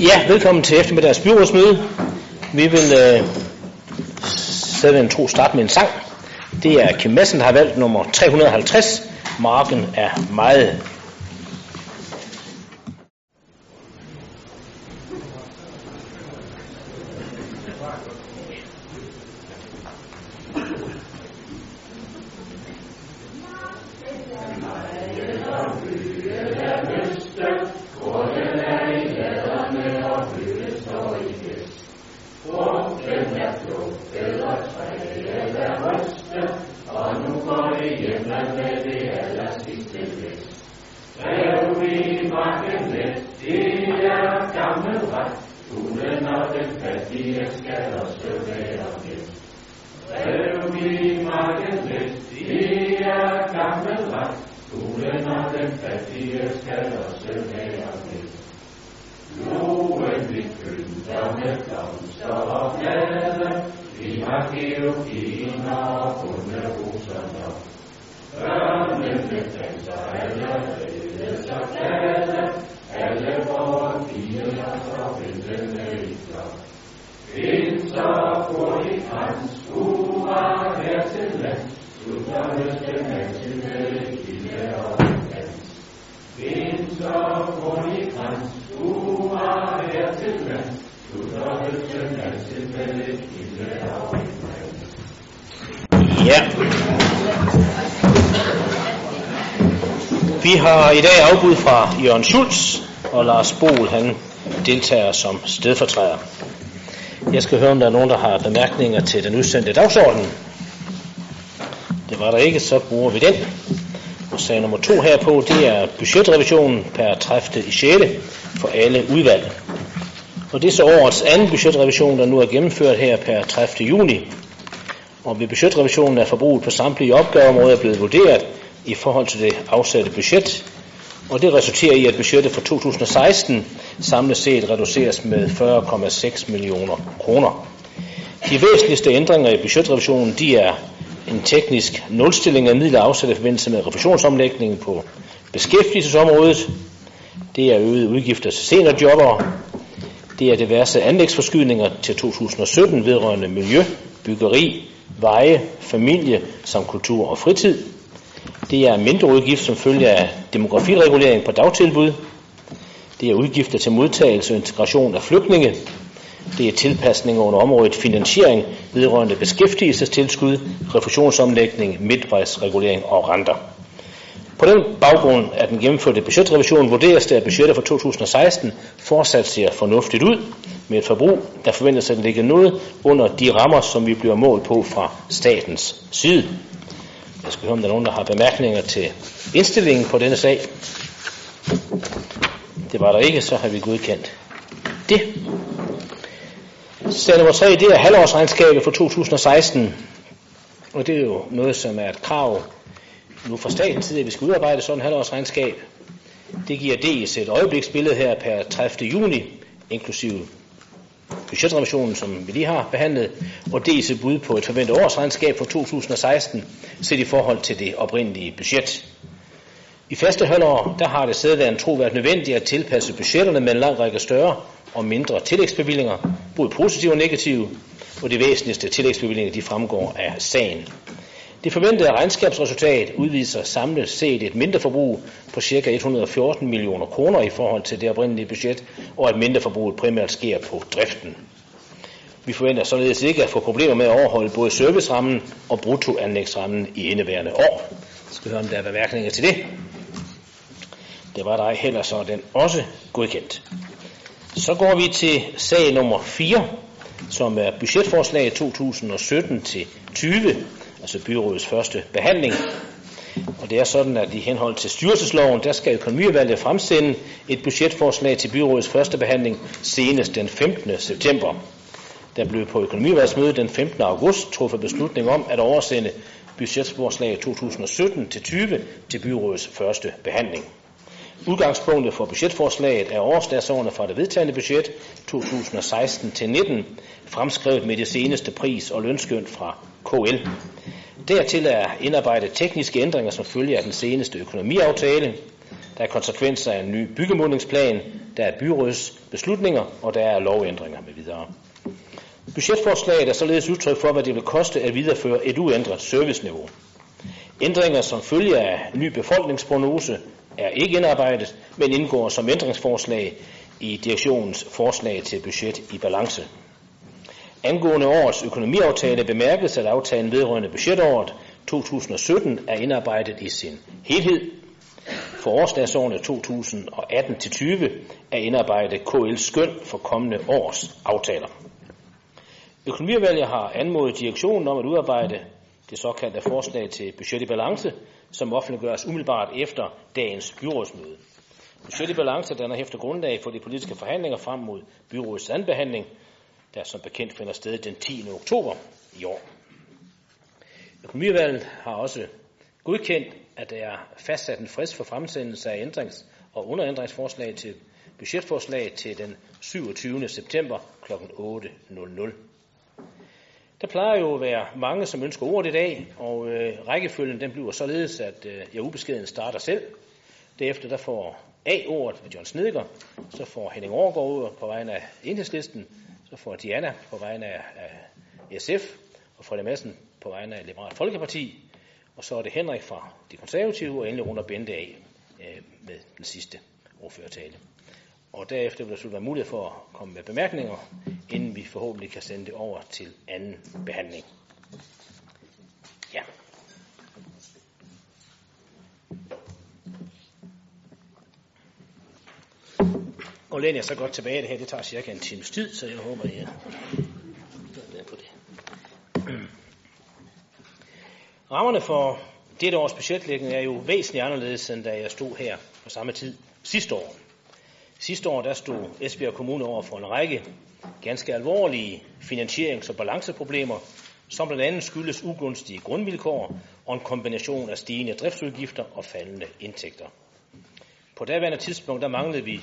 Ja, velkommen til eftermiddags byrådsmøde. Vi vil øh, sætte en tro start med en sang. Det er Kim Madsen, der har valgt nummer 350. Marken er meget fra Jørgen Schulz, og Lars Bol han deltager som stedfortræder. Jeg skal høre, om der er nogen, der har bemærkninger til den udsendte dagsorden. Det var der ikke, så bruger vi den. Og sag nummer to herpå, det er budgetrevisionen per 30. i 6. for alle udvalg. Og det er så årets anden budgetrevision, der nu er gennemført her per 30. juni. Og ved budgetrevisionen er forbruget på samtlige opgaveområder blevet vurderet i forhold til det afsatte budget. Og det resulterer i, at budgettet for 2016 samlet set reduceres med 40,6 millioner kroner. De væsentligste ændringer i budgetrevisionen de er en teknisk nulstilling af midler afsat i forbindelse med refusionsomlægningen på beskæftigelsesområdet. Det er øget udgifter til seniorjobber. Det er diverse anlægsforskydninger til 2017 vedrørende miljø, byggeri, veje, familie samt kultur og fritid. Det er mindre udgift som følge af demografiregulering på dagtilbud. Det er udgifter til modtagelse og integration af flygtninge. Det er tilpasninger under området finansiering vedrørende beskæftigelsestilskud, refusionsomlægning, midtvejsregulering og renter. På den baggrund af den gennemførte budgetrevision vurderes det, at budgettet for 2016 fortsat ser fornuftigt ud, med et forbrug, der forventes at ligge noget under de rammer, som vi bliver målt på fra statens side. Jeg skal høre, om der er nogen, der har bemærkninger til indstillingen på denne sag. Det var der ikke, så har vi godkendt det. Sag nummer 3, det er halvårsregnskabet for 2016. Og det er jo noget, som er et krav nu fra statens side, at vi skal udarbejde sådan et halvårsregnskab. Det giver dels et øjebliksbillede her per 30. juni, inklusive budgetrevisionen, som vi lige har behandlet, og dels et bud på et forventet årsregnskab for 2016, set i forhold til det oprindelige budget. I første halvår, der har det sædvandet tro været nødvendigt at tilpasse budgetterne med en lang række større og mindre tillægsbevillinger, både positive og negative, og de væsentligste tillægsbevillinger de fremgår af sagen. Det forventede regnskabsresultat udviser samlet set et mindre forbrug på ca. 114 millioner kroner i forhold til det oprindelige budget, og at mindre forbruget primært sker på driften. Vi forventer således ikke at få problemer med at overholde både servicerammen og bruttoanlægsrammen i indeværende år. Jeg skal høre, om der er bemærkninger til det. Det var der heller så den også godkendt. Så går vi til sag nummer 4, som er budgetforslag 2017 til 20 altså byrådets første behandling. Og det er sådan, at i henhold til styrelsesloven, der skal økonomiudvalget fremsende et budgetforslag til byrådets første behandling senest den 15. september. Der blev på økonomiudvalgsmødet den 15. august truffet beslutning om at oversende budgetforslag 2017 til 20 til byrådets første behandling. Udgangspunktet for budgetforslaget er overslagsårene fra det vedtagende budget 2016 til 19, fremskrevet med det seneste pris- og lønskøn fra KL. Dertil er indarbejdet tekniske ændringer, som følge af den seneste økonomiaftale. Der er konsekvenser af en ny byggemodningsplan, der er byråds beslutninger, og der er lovændringer med videre. Budgetforslaget er således udtryk for, hvad det vil koste at videreføre et uændret serviceniveau. Ændringer som følge af ny befolkningsprognose er ikke indarbejdet, men indgår som ændringsforslag i direktionens forslag til budget i balance. Angående årets økonomiaftale bemærkes, at aftalen vedrørende budgetåret 2017 er indarbejdet i sin helhed. For årsdagsårene 2018-20 er indarbejdet KL skøn for kommende års aftaler. Økonomiudvalget har anmodet direktionen om at udarbejde det såkaldte forslag til budget i balance, som offentliggøres umiddelbart efter dagens byrådsmøde. Budget i balance danner efter grundlag for de politiske forhandlinger frem mod byrådets anbehandling, der som bekendt finder sted den 10. oktober i år. Økonomiudvalget har også godkendt, at der er fastsat en frist for fremsendelse af ændrings- og underændringsforslag til budgetforslag til den 27. september kl. 8.00. Der plejer jo at være mange, som ønsker ordet i dag, og øh, rækkefølgen den bliver således, at øh, jeg ubeskeden starter selv. Derefter der får A ordet ved John Snedker, så får Henning Overgaard ordet på vegne af enhedslisten, så får Diana på vegne af, af SF, og Frederik Madsen på vegne af Liberalt Folkeparti, og så er det Henrik fra De Konservative, og endelig runder Bente af øh, med den sidste ordførertale. Og derefter vil der være mulighed for at komme med bemærkninger, inden vi forhåbentlig kan sende det over til anden behandling. Ja. Og læner jeg så godt tilbage det her, det tager cirka en times tid, så jeg håber, at jeg er på det. Rammerne for dette års budgetlægning er jo væsentligt anderledes, end da jeg stod her på samme tid sidste år. Sidste år der stod Esbjerg Kommune over for en række ganske alvorlige finansierings- og balanceproblemer, som blandt andet skyldes ugunstige grundvilkår og en kombination af stigende driftsudgifter og faldende indtægter. På daværende tidspunkt der manglede vi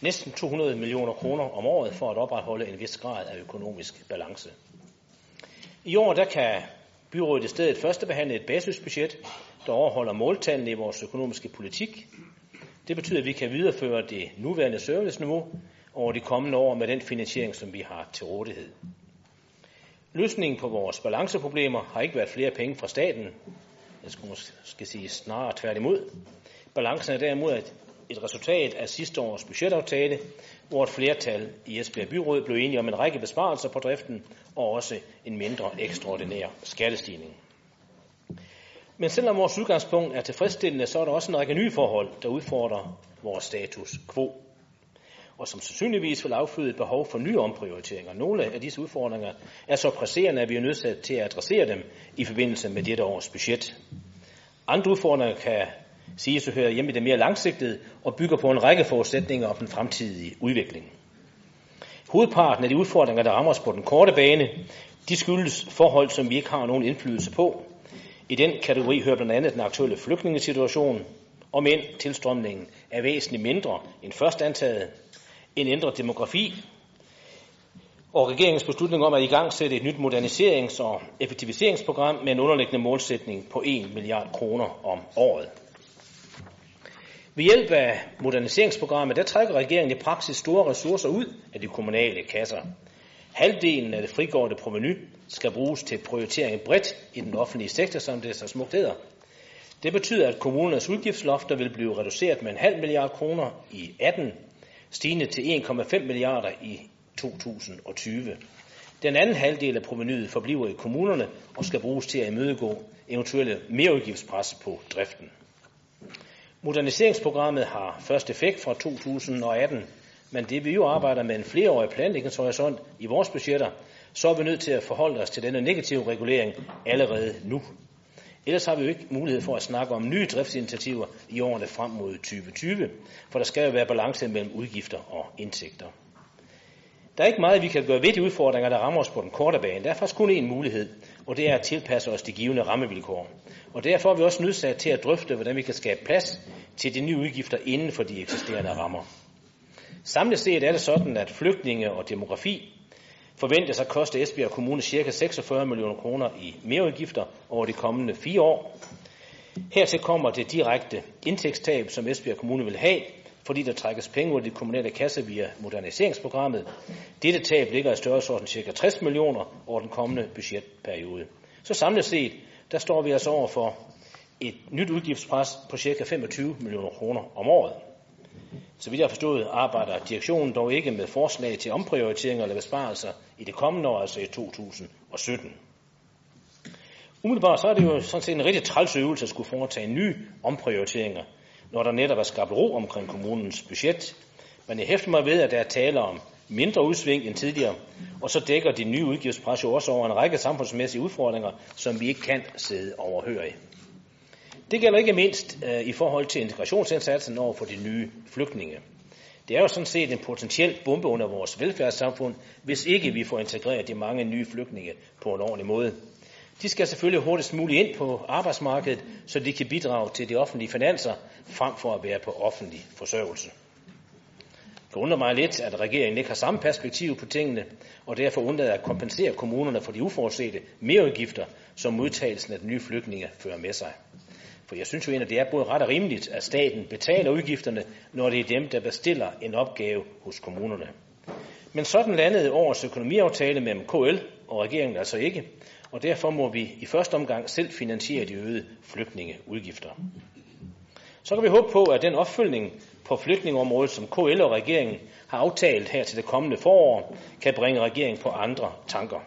næsten 200 millioner kroner om året for at opretholde en vis grad af økonomisk balance. I år der kan byrådet i stedet første behandle et basisbudget, der overholder måltallene i vores økonomiske politik, det betyder, at vi kan videreføre det nuværende serviceniveau over de kommende år med den finansiering, som vi har til rådighed. Løsningen på vores balanceproblemer har ikke været flere penge fra staten. Jeg skulle måske sige snarere tværtimod. Balancen er derimod et, et resultat af sidste års budgetaftale, hvor et flertal i Esbjerg Byråd blev enige om en række besparelser på driften og også en mindre ekstraordinær skattestigning. Men selvom vores udgangspunkt er tilfredsstillende, så er der også en række nye forhold, der udfordrer vores status quo, og som sandsynligvis vil afføde et behov for nye omprioriteringer. Nogle af disse udfordringer er så presserende, at vi er nødt til at adressere dem i forbindelse med dette års budget. Andre udfordringer kan siges at høre hjemme i det mere langsigtede og bygger på en række forudsætninger om den fremtidige udvikling. Hovedparten af de udfordringer, der rammer os på den korte bane, de skyldes forhold, som vi ikke har nogen indflydelse på, i den kategori hører blandt andet den aktuelle flygtningesituation, om end tilstrømningen er væsentligt mindre end først antaget, en ændret demografi, og regeringens beslutning om at i gang sætte et nyt moderniserings- og effektiviseringsprogram med en underliggende målsætning på 1 milliard kroner om året. Ved hjælp af moderniseringsprogrammet, der trækker regeringen i praksis store ressourcer ud af de kommunale kasser. Halvdelen af det frigående proveny skal bruges til prioritering bredt i den offentlige sektor, som det så smukt hedder. Det betyder, at kommunernes udgiftslofter vil blive reduceret med en halv milliard kroner i 18, stigende til 1,5 milliarder i 2020. Den anden halvdel af provenyet forbliver i kommunerne og skal bruges til at imødegå eventuelle merudgiftspres på driften. Moderniseringsprogrammet har først effekt fra 2018, men det vi jo arbejder med en flereårig planlægningshorisont i vores budgetter, så er vi nødt til at forholde os til denne negative regulering allerede nu. Ellers har vi jo ikke mulighed for at snakke om nye driftsinitiativer i årene frem mod 2020, for der skal jo være balance mellem udgifter og indtægter. Der er ikke meget, vi kan gøre ved de udfordringer, der rammer os på den korte bane. Der er faktisk kun én mulighed, og det er at tilpasse os de givende rammevilkår. Og derfor er vi også nødsat til at drøfte, hvordan vi kan skabe plads til de nye udgifter inden for de eksisterende rammer. Samlet set er det sådan, at flygtninge og demografi forventes at koste Esbjerg Kommune ca. 46 millioner kroner i mereudgifter over de kommende fire år. Hertil kommer det direkte indtægtstab, som Esbjerg Kommune vil have, fordi der trækkes penge ud af de kommunale kasser via moderniseringsprogrammet. Dette tab ligger i størrelsesorden ca. 60 millioner over den kommende budgetperiode. Så samlet set, der står vi altså over for et nyt udgiftspres på ca. 25 millioner kroner om året. Så vidt jeg har forstået, arbejder direktionen dog ikke med forslag til omprioriteringer eller besparelser i det kommende år, altså i 2017. Umiddelbart så er det jo sådan set en rigtig træls øvelse at skulle foretage nye omprioriteringer, når der netop er skabt ro omkring kommunens budget. Men jeg hæfter mig ved, at der er tale om mindre udsving end tidligere, og så dækker de nye udgiftspres jo også over en række samfundsmæssige udfordringer, som vi ikke kan sidde overhøre det gælder ikke mindst øh, i forhold til integrationsindsatsen over for de nye flygtninge. Det er jo sådan set en potentiel bombe under vores velfærdssamfund, hvis ikke vi får integreret de mange nye flygtninge på en ordentlig måde. De skal selvfølgelig hurtigst muligt ind på arbejdsmarkedet, så de kan bidrage til de offentlige finanser, frem for at være på offentlig forsørgelse. Det undrer mig lidt, at regeringen ikke har samme perspektiv på tingene, og derfor undlader at kompensere kommunerne for de uforudsete mereudgifter, som modtagelsen af de nye flygtninge fører med sig. For jeg synes jo egentlig, at det er både ret og rimeligt, at staten betaler udgifterne, når det er dem, der bestiller en opgave hos kommunerne. Men sådan landede årets økonomiaftale mellem KL og regeringen altså ikke, og derfor må vi i første omgang selv finansiere de øgede flygtningeudgifter. Så kan vi håbe på, at den opfølgning på flygtningeområdet, som KL og regeringen har aftalt her til det kommende forår, kan bringe regeringen på andre tanker.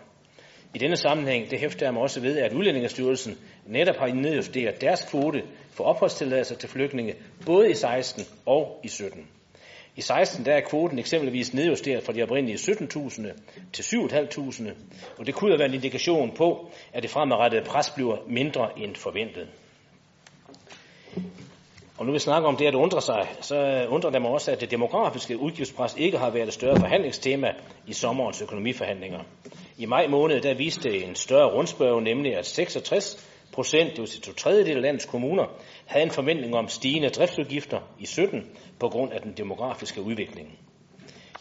I denne sammenhæng, det hæfter jeg mig også ved, at Udlændingestyrelsen netop har nedjusteret deres kvote for opholdstilladelser til flygtninge, både i 16 og i 17. I 16 der er kvoten eksempelvis nedjusteret fra de oprindelige 17.000 til 7.500, og det kunne jo være en indikation på, at det fremadrettede pres bliver mindre end forventet. Og nu vi snakker om det at undre sig, så undrer det mig også, at det demografiske udgiftspres ikke har været et større forhandlingstema i sommerens økonomiforhandlinger. I maj måned der viste en større rundspørg, nemlig at 66 procent, det vil sige to tredjedel af landets kommuner, havde en forventning om stigende driftsudgifter i 17 på grund af den demografiske udvikling.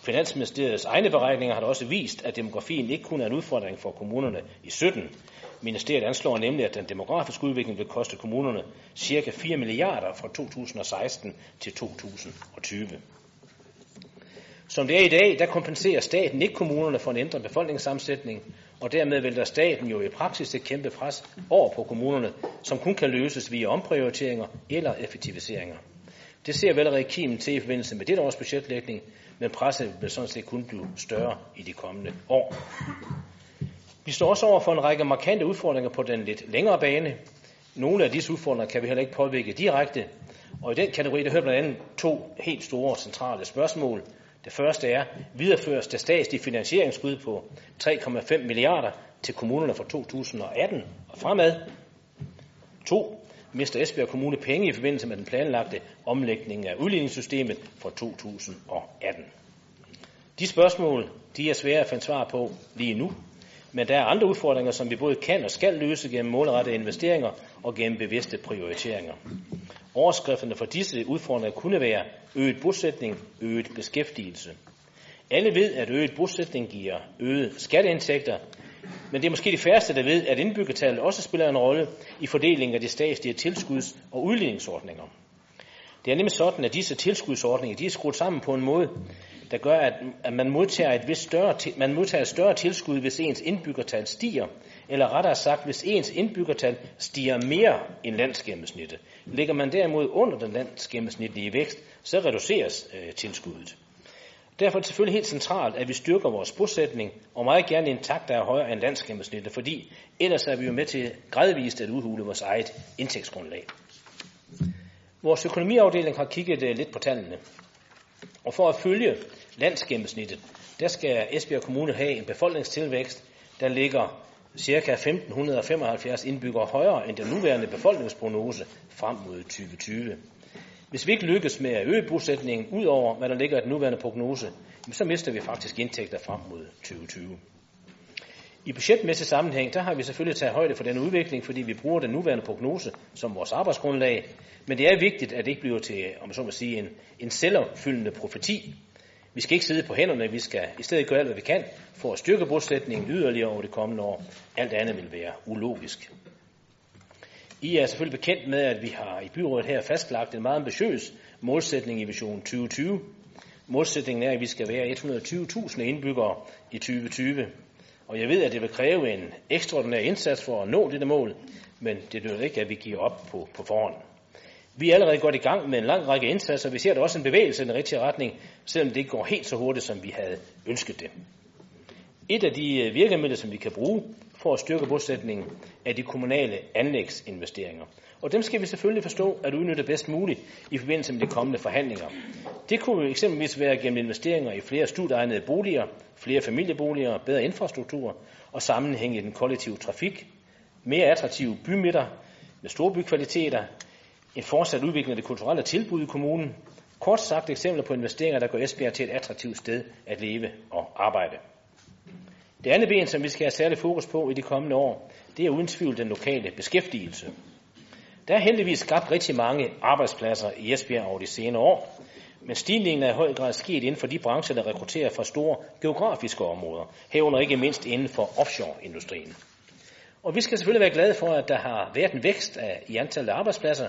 Finansministeriets egne beregninger har da også vist, at demografien ikke kun er en udfordring for kommunerne i 17. Ministeriet anslår nemlig, at den demografiske udvikling vil koste kommunerne ca. 4 milliarder fra 2016 til 2020. Som det er i dag, der kompenserer staten ikke kommunerne for en ændret befolkningssammensætning, og dermed vil der staten jo i praksis et kæmpe pres over på kommunerne, som kun kan løses via omprioriteringer eller effektiviseringer. Det ser vi allerede kimen til i forbindelse med dette års budgetlægning, men presset vil sådan set kun blive større i de kommende år. Vi står også over for en række markante udfordringer på den lidt længere bane. Nogle af disse udfordringer kan vi heller ikke påvirke direkte, og i den kategori der hører blandt andet to helt store centrale spørgsmål. Det første er, videreføres det statslige finansieringsskud på 3,5 milliarder til kommunerne fra 2018 og fremad. To, mister Esbjerg Kommune penge i forbindelse med den planlagte omlægning af udligningssystemet fra 2018. De spørgsmål de er svære at finde svar på lige nu, men der er andre udfordringer, som vi både kan og skal løse gennem målrettede investeringer og gennem bevidste prioriteringer. Overskrifterne for disse udfordringer kunne være øget bosætning, øget beskæftigelse. Alle ved, at øget bosætning giver øget skatteindtægter, men det er måske de færreste, der ved, at indbyggertallet også spiller en rolle i fordelingen af de statslige tilskuds- og udligningsordninger. Det er nemlig sådan, at disse tilskudsordninger de er skruet sammen på en måde, der gør, at, at man, modtager et vist større, man modtager et større tilskud, hvis ens indbyggertal stiger, eller rettere sagt, hvis ens indbyggertal stiger mere end landsgennemsnittet. Ligger man derimod under den landsgennemsnitlige vækst, så reduceres øh, tilskuddet. Derfor er det selvfølgelig helt centralt, at vi styrker vores bosætning, og meget gerne i en takt, der er højere end landsgennemsnittet, fordi ellers er vi jo med til gradvist at udhule vores eget indtægtsgrundlag. Vores økonomiafdeling har kigget øh, lidt på tallene, og for at følge landsgennemsnittet, der skal Esbjerg Kommune have en befolkningstilvækst, der ligger ca. 1575 indbyggere højere end den nuværende befolkningsprognose frem mod 2020. Hvis vi ikke lykkes med at øge bosætningen ud over, hvad der ligger i den nuværende prognose, så mister vi faktisk indtægter frem mod 2020. I budgetmæssig sammenhæng, der har vi selvfølgelig taget højde for den udvikling, fordi vi bruger den nuværende prognose som vores arbejdsgrundlag. Men det er vigtigt, at det ikke bliver til, om så må sige, en, en selvopfyldende profeti. Vi skal ikke sidde på hænderne, vi skal i stedet gøre alt, hvad vi kan for at styrke bosætningen yderligere over det kommende år. Alt andet vil være ulogisk. I er selvfølgelig bekendt med, at vi har i byrådet her fastlagt en meget ambitiøs målsætning i Vision 2020. Målsætningen er, at vi skal være 120.000 indbyggere i 2020. Og jeg ved, at det vil kræve en ekstraordinær indsats for at nå dette mål, men det betyder ikke, at vi giver op på, på forhånd. Vi er allerede godt i gang med en lang række indsatser. Vi ser der også en bevægelse i den rigtige retning, selvom det ikke går helt så hurtigt, som vi havde ønsket det. Et af de øh, virkemidler, som vi kan bruge for at styrke bosætningen, er de kommunale anlægsinvesteringer. Og dem skal vi selvfølgelig forstå at udnytte bedst muligt i forbindelse med de kommende forhandlinger. Det kunne eksempelvis være gennem investeringer i flere studieegnede boliger, flere familieboliger, bedre infrastruktur og sammenhæng i den kollektive trafik, mere attraktive bymidter med store bykvaliteter, en fortsat udvikling af det kulturelle tilbud i kommunen. Kort sagt eksempler på investeringer, der gør Esbjerg til et attraktivt sted at leve og arbejde. Det andet ben, som vi skal have særlig fokus på i de kommende år, det er uden tvivl den lokale beskæftigelse. Der er heldigvis skabt rigtig mange arbejdspladser i Esbjerg over de senere år, men stigningen er i høj grad sket inden for de brancher, der rekrutterer fra store geografiske områder, herunder ikke mindst inden for offshore-industrien. Og vi skal selvfølgelig være glade for, at der har været en vækst af, i antallet af arbejdspladser,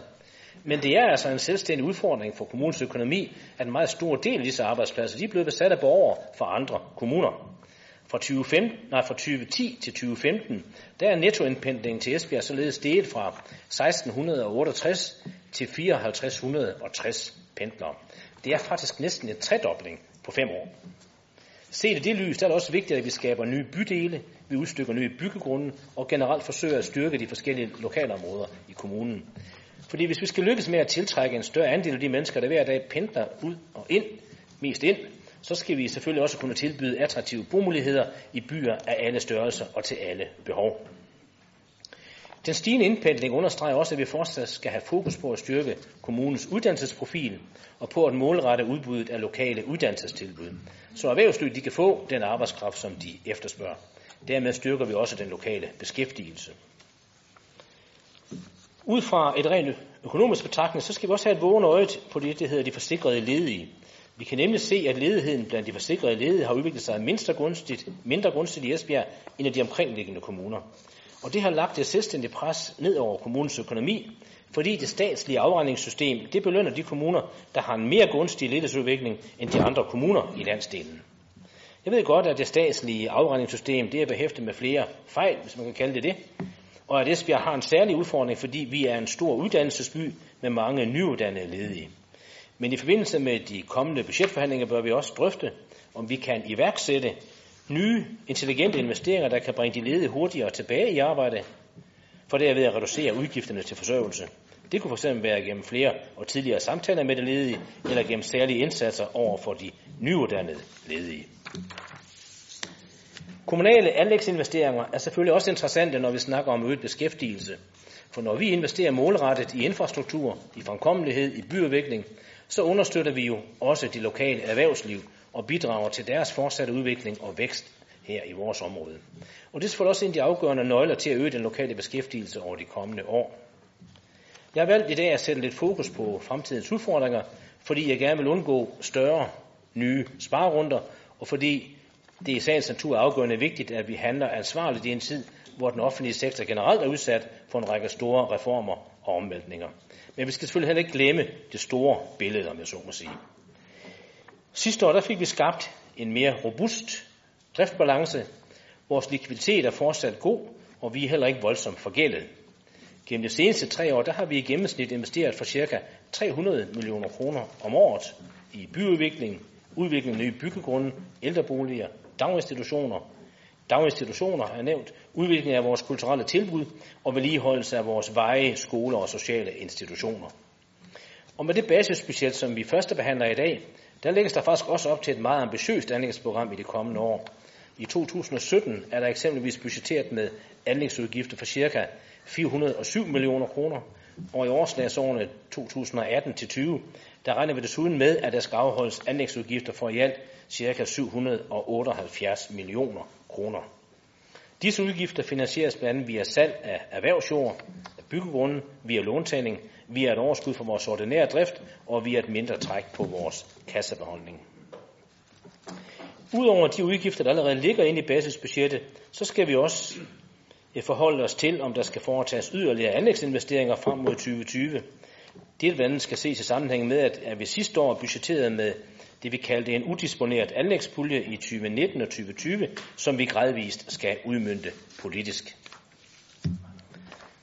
men det er altså en selvstændig udfordring for kommunens økonomi, at en meget stor del af disse arbejdspladser de er blevet besat af borgere fra andre kommuner. Fra, 2015, nej, fra 2010 til 2015, der er nettoindpendlingen til Esbjerg således steget fra 1668 til 5460 pendlere. Det er faktisk næsten en tredobling på fem år. Set i det lys, der er det også vigtigt, at vi skaber nye bydele, vi udstykker nye byggegrunde og generelt forsøger at styrke de forskellige lokalområder i kommunen. Fordi hvis vi skal lykkes med at tiltrække en større andel af de mennesker, der hver dag pendler ud og ind, mest ind, så skal vi selvfølgelig også kunne tilbyde attraktive bomuligheder i byer af alle størrelser og til alle behov. Den stigende indpendling understreger også, at vi fortsat skal have fokus på at styrke kommunens uddannelsesprofil og på at målrette udbuddet af lokale uddannelsestilbud, så erhvervslivet de kan få den arbejdskraft, som de efterspørger. Dermed styrker vi også den lokale beskæftigelse. Ud fra et rent økonomisk betragtning, så skal vi også have et vågen øje på det, der hedder de forsikrede ledige. Vi kan nemlig se, at ledigheden blandt de forsikrede ledige har udviklet sig mindre gunstigt, mindre gunstigt i Esbjerg end i de omkringliggende kommuner. Og det har lagt et selvstændigt pres ned over kommunens økonomi, fordi det statslige afregningssystem det belønner de kommuner, der har en mere gunstig ledighedsudvikling end de andre kommuner i landsdelen. Jeg ved godt, at det statslige afregningssystem det er behæftet med flere fejl, hvis man kan kalde det det, og at Esbjerg har en særlig udfordring, fordi vi er en stor uddannelsesby med mange nyuddannede ledige. Men i forbindelse med de kommende budgetforhandlinger bør vi også drøfte, om vi kan iværksætte nye, intelligente investeringer, der kan bringe de ledige hurtigere tilbage i arbejde, for derved at reducere udgifterne til forsørgelse. Det kunne fx være gennem flere og tidligere samtaler med de ledige, eller gennem særlige indsatser over for de nyuddannede ledige. Kommunale anlægsinvesteringer er selvfølgelig også interessante, når vi snakker om øget beskæftigelse. For når vi investerer målrettet i infrastruktur, i fremkommelighed, i byudvikling, så understøtter vi jo også de lokale erhvervsliv og bidrager til deres fortsatte udvikling og vækst her i vores område. Og det er selvfølgelig også en af de afgørende nøgler til at øge den lokale beskæftigelse over de kommende år. Jeg har valgt i dag at sætte lidt fokus på fremtidens udfordringer, fordi jeg gerne vil undgå større nye sparerunder, og fordi det er i sagens natur afgørende vigtigt, at vi handler ansvarligt i en tid, hvor den offentlige sektor generelt er udsat for en række store reformer og omvæltninger. Men vi skal selvfølgelig heller ikke glemme det store billede, om jeg så må sige. Sidste år der fik vi skabt en mere robust driftbalance. Vores likviditet er fortsat god, og vi er heller ikke voldsomt forgældet. Gennem de seneste tre år, der har vi i gennemsnit investeret for ca. 300 millioner kroner om året i byudvikling, udvikling af nye byggegrunde, ældreboliger, daginstitutioner, daginstitutioner er nævnt, udvikling af vores kulturelle tilbud og vedligeholdelse af vores veje, skoler og sociale institutioner. Og med det basisbudget, som vi første behandler i dag, der lægges der faktisk også op til et meget ambitiøst anlægsprogram i de kommende år. I 2017 er der eksempelvis budgetteret med anlægsudgifter for ca. 407 millioner kroner, og i årslagsårene 2018 til 20, der regner vi desuden med, at der skal afholdes anlægsudgifter for i alt ca. 778 millioner kroner. Disse udgifter finansieres blandt andet via salg af erhvervsjord, af byggegrunden, via låntagning, via et overskud fra vores ordinære drift og via et mindre træk på vores kassebeholdning. Udover de udgifter, der allerede ligger inde i basisbudgettet, så skal vi også forholde os til, om der skal foretages yderligere anlægsinvesteringer frem mod 2020. Det blandt andet skal ses i sammenhæng med, at, vi sidste år budgetterede med det, vi kaldte en udisponeret anlægspulje i 2019 og 2020, som vi gradvist skal udmynde politisk.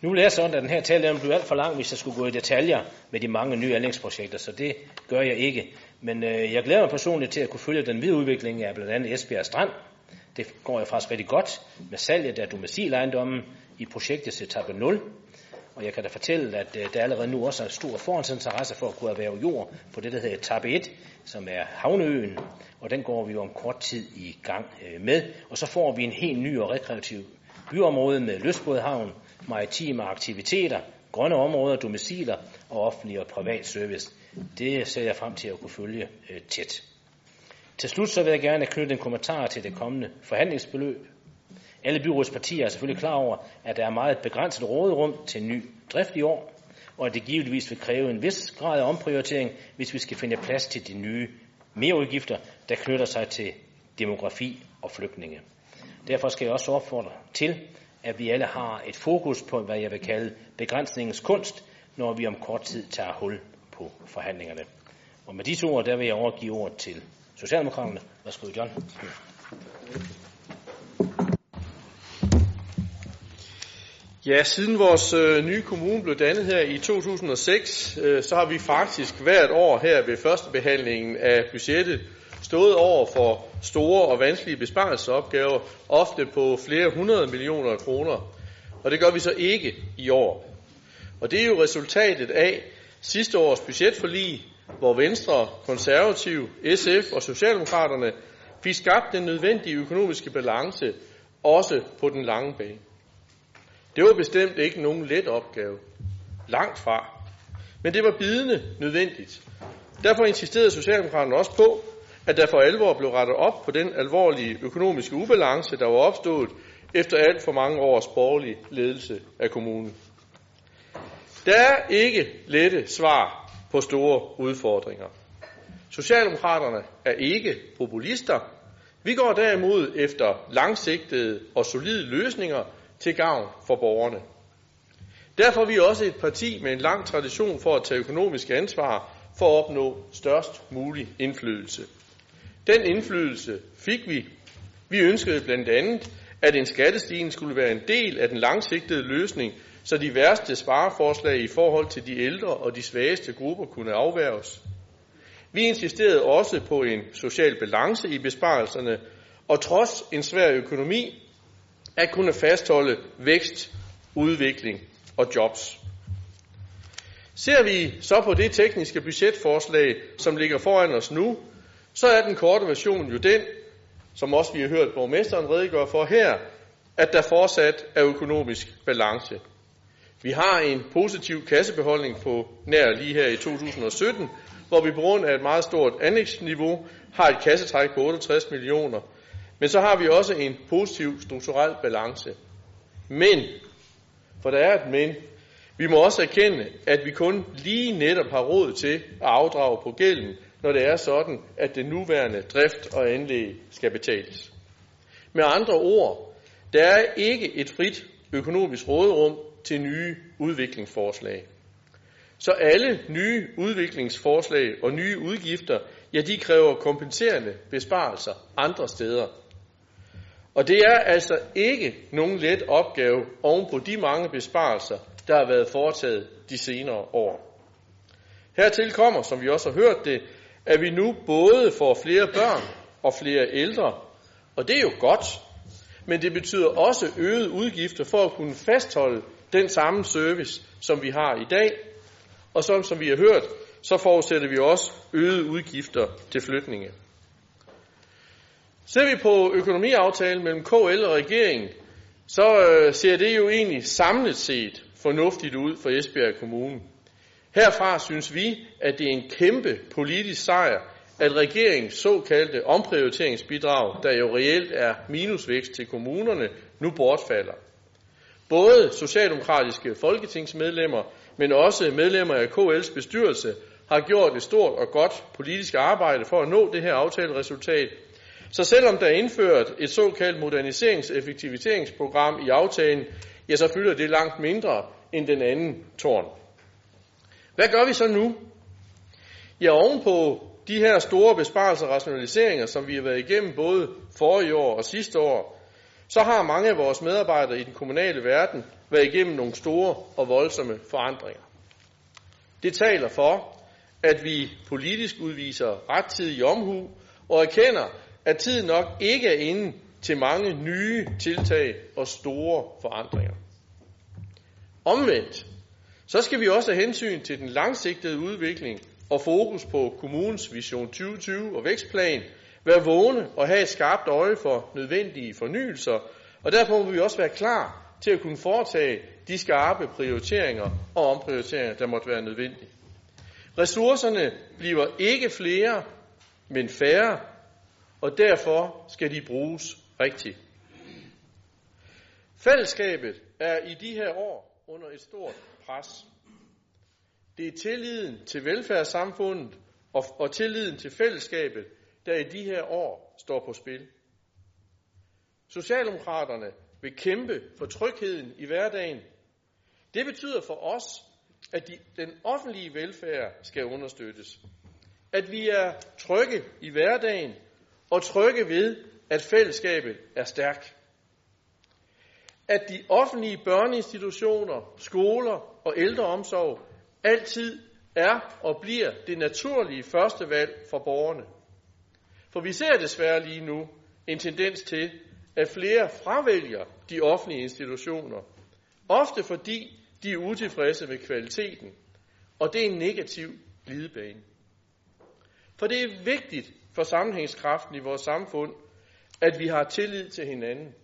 Nu vil jeg sådan, at den her tale blive alt for lang, hvis jeg skulle gå i detaljer med de mange nye anlægsprojekter, så det gør jeg ikke. Men øh, jeg glæder mig personligt til at kunne følge den videre udvikling af blandt andet Esbjerg Strand. Det går jo faktisk rigtig godt med salget af domicilejendommen i projektets etape 0. Og jeg kan da fortælle, at øh, der allerede nu også er stor forhåndsinteresse for at kunne erhverve jord på det, der hedder etape 1, som er havneøen. Og den går vi om kort tid i gang øh, med. Og så får vi en helt ny og rekreativ byområde med lystbådhavn, maritime aktiviteter, grønne områder, domiciler og offentlig og privat service. Det ser jeg frem til at kunne følge øh, tæt. Til slut så vil jeg gerne knytte en kommentar til det kommende forhandlingsbeløb. Alle byrådspartier er selvfølgelig klar over, at der er meget begrænset råderum til ny drift i år, og at det givetvis vil kræve en vis grad af omprioritering, hvis vi skal finde plads til de nye mereudgifter, der knytter sig til demografi og flygtninge. Derfor skal jeg også opfordre til, at vi alle har et fokus på, hvad jeg vil kalde begrænsningens kunst, når vi om kort tid tager hul på forhandlingerne. Og med disse ord, der vil jeg overgive ordet til Socialdemokraterne. Værsgo, John. Ja, siden vores øh, nye kommune blev dannet her i 2006, øh, så har vi faktisk hvert år her ved førstebehandlingen af budgettet stået over for store og vanskelige besparelsesopgaver, ofte på flere hundrede millioner kroner. Og det gør vi så ikke i år. Og det er jo resultatet af sidste års budgetforlig, hvor Venstre, Konservativ, SF og Socialdemokraterne fik skabt den nødvendige økonomiske balance, også på den lange bane. Det var bestemt ikke nogen let opgave. Langt fra. Men det var bidende nødvendigt. Derfor insisterede Socialdemokraterne også på, at der for alvor blev rettet op på den alvorlige økonomiske ubalance, der var opstået efter alt for mange års borgerlig ledelse af kommunen. Der er ikke lette svar på store udfordringer. Socialdemokraterne er ikke populister. Vi går derimod efter langsigtede og solide løsninger til gavn for borgerne. Derfor er vi også et parti med en lang tradition for at tage økonomisk ansvar for at opnå størst mulig indflydelse. Den indflydelse fik vi. Vi ønskede blandt andet, at en skattestigning skulle være en del af den langsigtede løsning, så de værste spareforslag i forhold til de ældre og de svageste grupper kunne afværges. Vi insisterede også på en social balance i besparelserne, og trods en svær økonomi, at kunne fastholde vækst, udvikling og jobs. Ser vi så på det tekniske budgetforslag, som ligger foran os nu, så er den korte version jo den, som også vi har hørt borgmesteren redegøre for her, at der fortsat er økonomisk balance. Vi har en positiv kassebeholdning på nær lige her i 2017, hvor vi på grund af et meget stort anlægsniveau har et kassetræk på 68 millioner. Men så har vi også en positiv strukturel balance. Men, for der er et men, vi må også erkende, at vi kun lige netop har råd til at afdrage på gælden, når det er sådan, at det nuværende drift og anlæg skal betales. Med andre ord, der er ikke et frit økonomisk råderum til nye udviklingsforslag. Så alle nye udviklingsforslag og nye udgifter, ja, de kræver kompenserende besparelser andre steder. Og det er altså ikke nogen let opgave oven på de mange besparelser, der har været foretaget de senere år. Hertil kommer, som vi også har hørt det, at vi nu både får flere børn og flere ældre, og det er jo godt, men det betyder også øgede udgifter for at kunne fastholde den samme service, som vi har i dag, og som, som vi har hørt, så forudsætter vi også øgede udgifter til flytninge. Ser vi på økonomiaftalen mellem KL og regeringen, så øh, ser det jo egentlig samlet set fornuftigt ud for Esbjerg Kommune. Herfra synes vi, at det er en kæmpe politisk sejr, at regeringens såkaldte omprioriteringsbidrag, der jo reelt er minusvækst til kommunerne, nu bortfalder. Både socialdemokratiske folketingsmedlemmer, men også medlemmer af KL's bestyrelse, har gjort et stort og godt politisk arbejde for at nå det her aftaleresultat. Så selvom der er indført et såkaldt moderniserings-effektiviseringsprogram i aftalen, ja, så fylder det langt mindre end den anden tårn. Hvad gør vi så nu? Ja, ovenpå de her store besparelser og rationaliseringer, som vi har været igennem både forrige år og sidste år, så har mange af vores medarbejdere i den kommunale verden været igennem nogle store og voldsomme forandringer. Det taler for, at vi politisk udviser rettidig omhu og erkender, at tiden nok ikke er inde til mange nye tiltag og store forandringer. Omvendt, så skal vi også have hensyn til den langsigtede udvikling og fokus på kommunens Vision 2020 og vækstplan, være vågne og have et skarpt øje for nødvendige fornyelser, og derfor må vi også være klar til at kunne foretage de skarpe prioriteringer og omprioriteringer, der måtte være nødvendige. Ressourcerne bliver ikke flere, men færre, og derfor skal de bruges rigtigt. Fællesskabet er i de her år under et stort pres. Det er tilliden til velfærdssamfundet og, og tilliden til fællesskabet, der i de her år står på spil. Socialdemokraterne vil kæmpe for trygheden i hverdagen. Det betyder for os, at de, den offentlige velfærd skal understøttes. At vi er trygge i hverdagen og trygge ved, at fællesskabet er stærkt. At de offentlige børneinstitutioner, skoler og ældreomsorg altid er og bliver det naturlige første valg for borgerne. For vi ser desværre lige nu en tendens til, at flere fravælger de offentlige institutioner, ofte fordi de er utilfredse med kvaliteten, og det er en negativ glidebane. For det er vigtigt for sammenhængskraften i vores samfund, at vi har tillid til hinanden.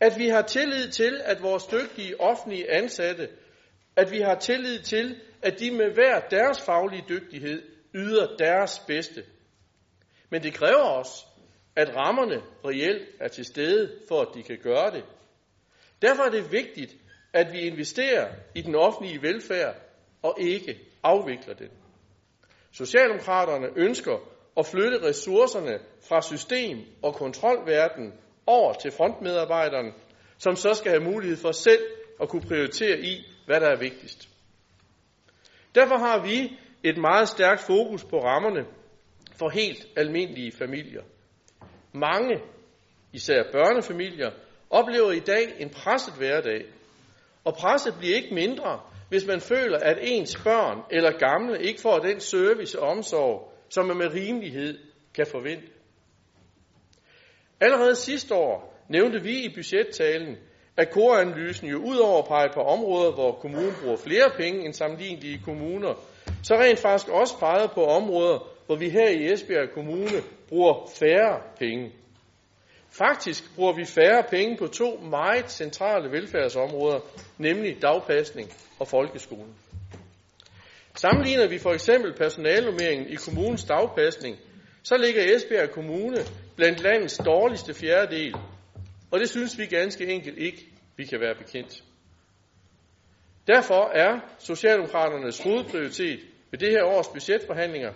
At vi har tillid til, at vores dygtige offentlige ansatte, at vi har tillid til, at de med hver deres faglige dygtighed yder deres bedste. Men det kræver også, at rammerne reelt er til stede, for at de kan gøre det. Derfor er det vigtigt, at vi investerer i den offentlige velfærd og ikke afvikler den. Socialdemokraterne ønsker at flytte ressourcerne fra system- og kontrolverden over til frontmedarbejderen, som så skal have mulighed for selv at kunne prioritere i, hvad der er vigtigst. Derfor har vi et meget stærkt fokus på rammerne for helt almindelige familier. Mange, især børnefamilier, oplever i dag en presset hverdag. Og presset bliver ikke mindre, hvis man føler, at ens børn eller gamle ikke får den service og omsorg, som man med rimelighed kan forvente. Allerede sidste år nævnte vi i budgettalen, at koranalysen jo udover at pege på områder, hvor kommunen bruger flere penge end sammenlignelige kommuner, så rent faktisk også peget på områder, hvor vi her i Esbjerg Kommune bruger færre penge. Faktisk bruger vi færre penge på to meget centrale velfærdsområder, nemlig dagpasning og folkeskolen. Sammenligner vi for eksempel personalnummeringen i kommunens dagpasning, så ligger Esbjerg Kommune blandt landets dårligste fjerdedel, og det synes vi ganske enkelt ikke, vi kan være bekendt. Derfor er Socialdemokraternes hovedprioritet ved det her års budgetforhandlinger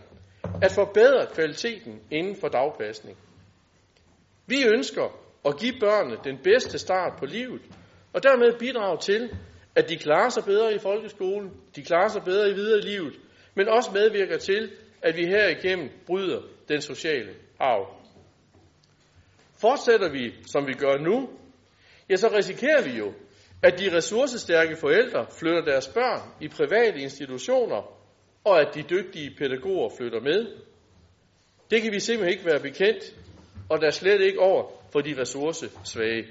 at forbedre kvaliteten inden for dagpasning. Vi ønsker at give børnene den bedste start på livet, og dermed bidrage til, at de klarer sig bedre i folkeskolen, de klarer sig bedre i videre livet, men også medvirker til, at vi herigennem bryder den sociale arv. Fortsætter vi, som vi gør nu, ja, så risikerer vi jo, at de ressourcestærke forældre flytter deres børn i private institutioner, og at de dygtige pædagoger flytter med. Det kan vi simpelthen ikke være bekendt, og der er slet ikke over for de ressourcesvage.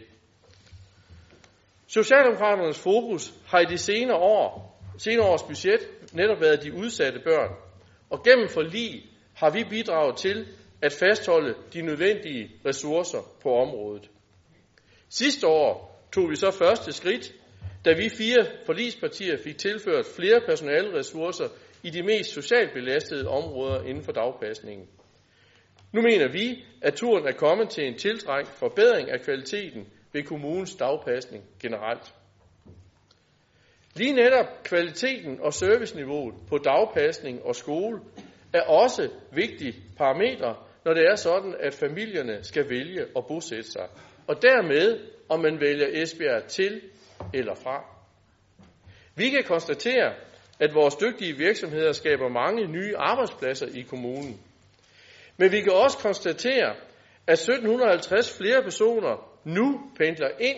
Socialdemokraternes fokus har i de senere år, senere års budget netop været de udsatte børn, og gennem forlig har vi bidraget til at fastholde de nødvendige ressourcer på området. Sidste år tog vi så første skridt, da vi fire forligspartier fik tilført flere personalressourcer i de mest socialt belastede områder inden for dagpasningen. Nu mener vi, at turen er kommet til en tiltrængt forbedring af kvaliteten ved kommunens dagpasning generelt. Lige netop kvaliteten og serviceniveauet på dagpasning og skole er også vigtige parametre, når det er sådan, at familierne skal vælge at bosætte sig. Og dermed, om man vælger Esbjerg til eller fra. Vi kan konstatere, at vores dygtige virksomheder skaber mange nye arbejdspladser i kommunen. Men vi kan også konstatere, at 1750 flere personer nu pendler ind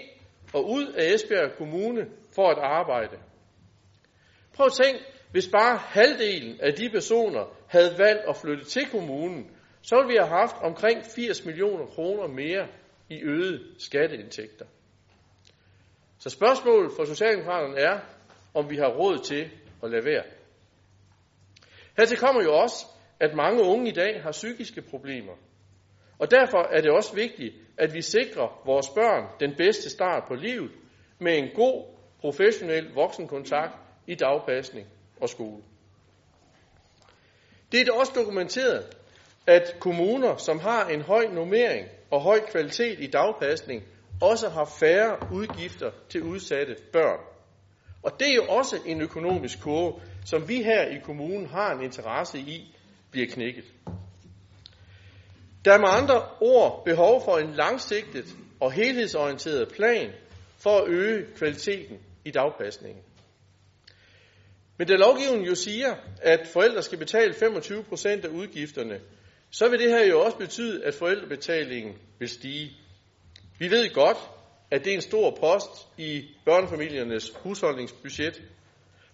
og ud af Esbjerg Kommune for at arbejde. Prøv at tænk, hvis bare halvdelen af de personer havde valgt at flytte til kommunen, så ville vi have haft omkring 80 millioner kroner mere i øgede skatteindtægter. Så spørgsmålet for Socialdemokraterne er, om vi har råd til at lade være. Hertil kommer jo også, at mange unge i dag har psykiske problemer. Og derfor er det også vigtigt, at vi sikrer vores børn den bedste start på livet med en god, professionel voksenkontakt i dagpasning og skole. Det er også dokumenteret, at kommuner, som har en høj normering og høj kvalitet i dagpasning, også har færre udgifter til udsatte børn. Og det er jo også en økonomisk kurve, som vi her i kommunen har en interesse i, bliver knækket. Der er med andre ord behov for en langsigtet og helhedsorienteret plan for at øge kvaliteten i dagpasningen. Men da lovgivningen jo siger, at forældre skal betale 25 procent af udgifterne, så vil det her jo også betyde, at forældrebetalingen vil stige. Vi ved godt, at det er en stor post i børnefamiliernes husholdningsbudget.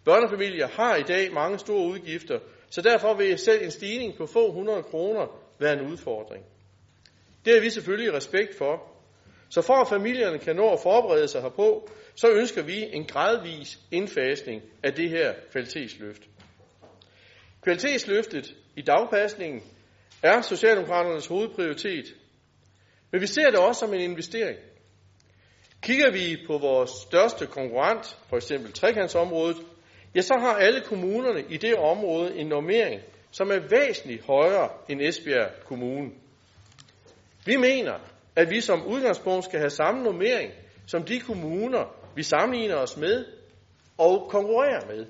Børnefamilier har i dag mange store udgifter, så derfor vil selv en stigning på få hundrede kroner være en udfordring. Det er vi selvfølgelig respekt for. Så for at familierne kan nå at forberede sig herpå, så ønsker vi en gradvis indfasning af det her kvalitetsløft. Kvalitetsløftet i dagpasningen er Socialdemokraternes hovedprioritet, men vi ser det også som en investering. Kigger vi på vores største konkurrent, for eksempel trekantsområdet, ja, så har alle kommunerne i det område en normering, som er væsentligt højere end Esbjerg Kommune. Vi mener, at vi som udgangspunkt skal have samme normering som de kommuner, vi sammenligner os med og konkurrerer med.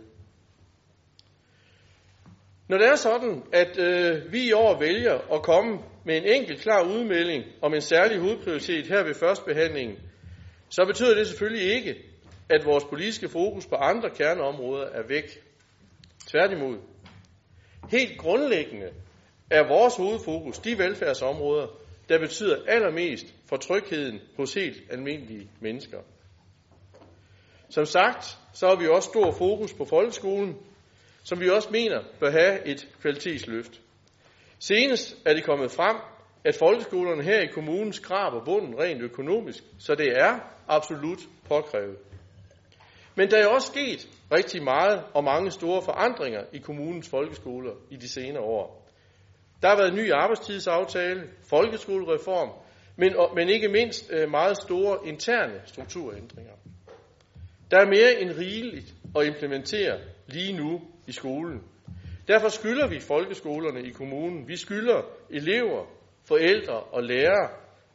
Når det er sådan, at øh, vi i år vælger at komme med en enkelt klar udmelding om en særlig hovedprioritet her ved førstbehandlingen, så betyder det selvfølgelig ikke, at vores politiske fokus på andre kerneområder er væk. Tværtimod. Helt grundlæggende er vores hovedfokus de velfærdsområder, der betyder allermest for trygheden hos helt almindelige mennesker. Som sagt, så har vi også stor fokus på folkeskolen, som vi også mener bør have et kvalitetsløft. Senest er det kommet frem, at folkeskolerne her i kommunen skraber bunden rent økonomisk, så det er absolut påkrævet. Men der er også sket rigtig meget og mange store forandringer i kommunens folkeskoler i de senere år. Der har været en ny arbejdstidsaftale, folkeskolereform, men, men ikke mindst øh, meget store interne strukturændringer. Der er mere end rigeligt at implementere lige nu i skolen. Derfor skylder vi folkeskolerne i kommunen, vi skylder elever, forældre og lærere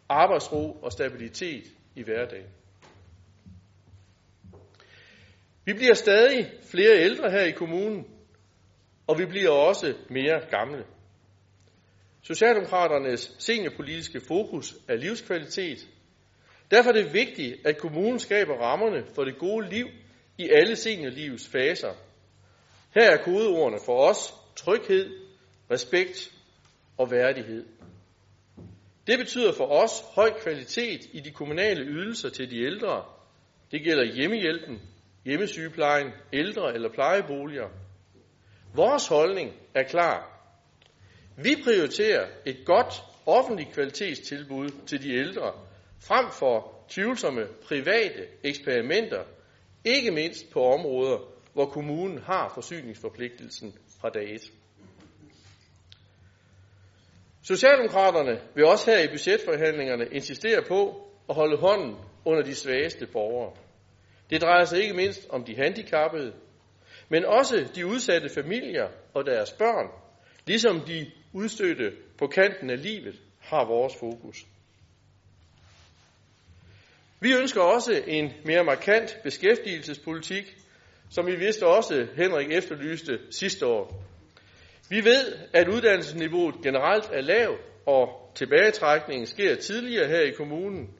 arbejdsro og stabilitet i hverdagen. Vi bliver stadig flere ældre her i kommunen, og vi bliver også mere gamle. Socialdemokraternes seniorpolitiske fokus er livskvalitet. Derfor er det vigtigt, at kommunen skaber rammerne for det gode liv i alle seniorlivets faser. Her er kodeordene for os tryghed, respekt og værdighed. Det betyder for os høj kvalitet i de kommunale ydelser til de ældre. Det gælder hjemmehjælpen, hjemmesygeplejen, ældre eller plejeboliger. Vores holdning er klar. Vi prioriterer et godt offentligt kvalitetstilbud til de ældre, frem for tvivlsomme private eksperimenter, ikke mindst på områder, hvor kommunen har forsyningsforpligtelsen fra dag 1. Socialdemokraterne vil også her i budgetforhandlingerne insistere på at holde hånden under de svageste borgere. Det drejer sig ikke mindst om de handicappede, men også de udsatte familier og deres børn, ligesom de udstøtte på kanten af livet, har vores fokus. Vi ønsker også en mere markant beskæftigelsespolitik, som vi vidste også Henrik efterlyste sidste år. Vi ved, at uddannelsesniveauet generelt er lavt, og tilbagetrækningen sker tidligere her i kommunen.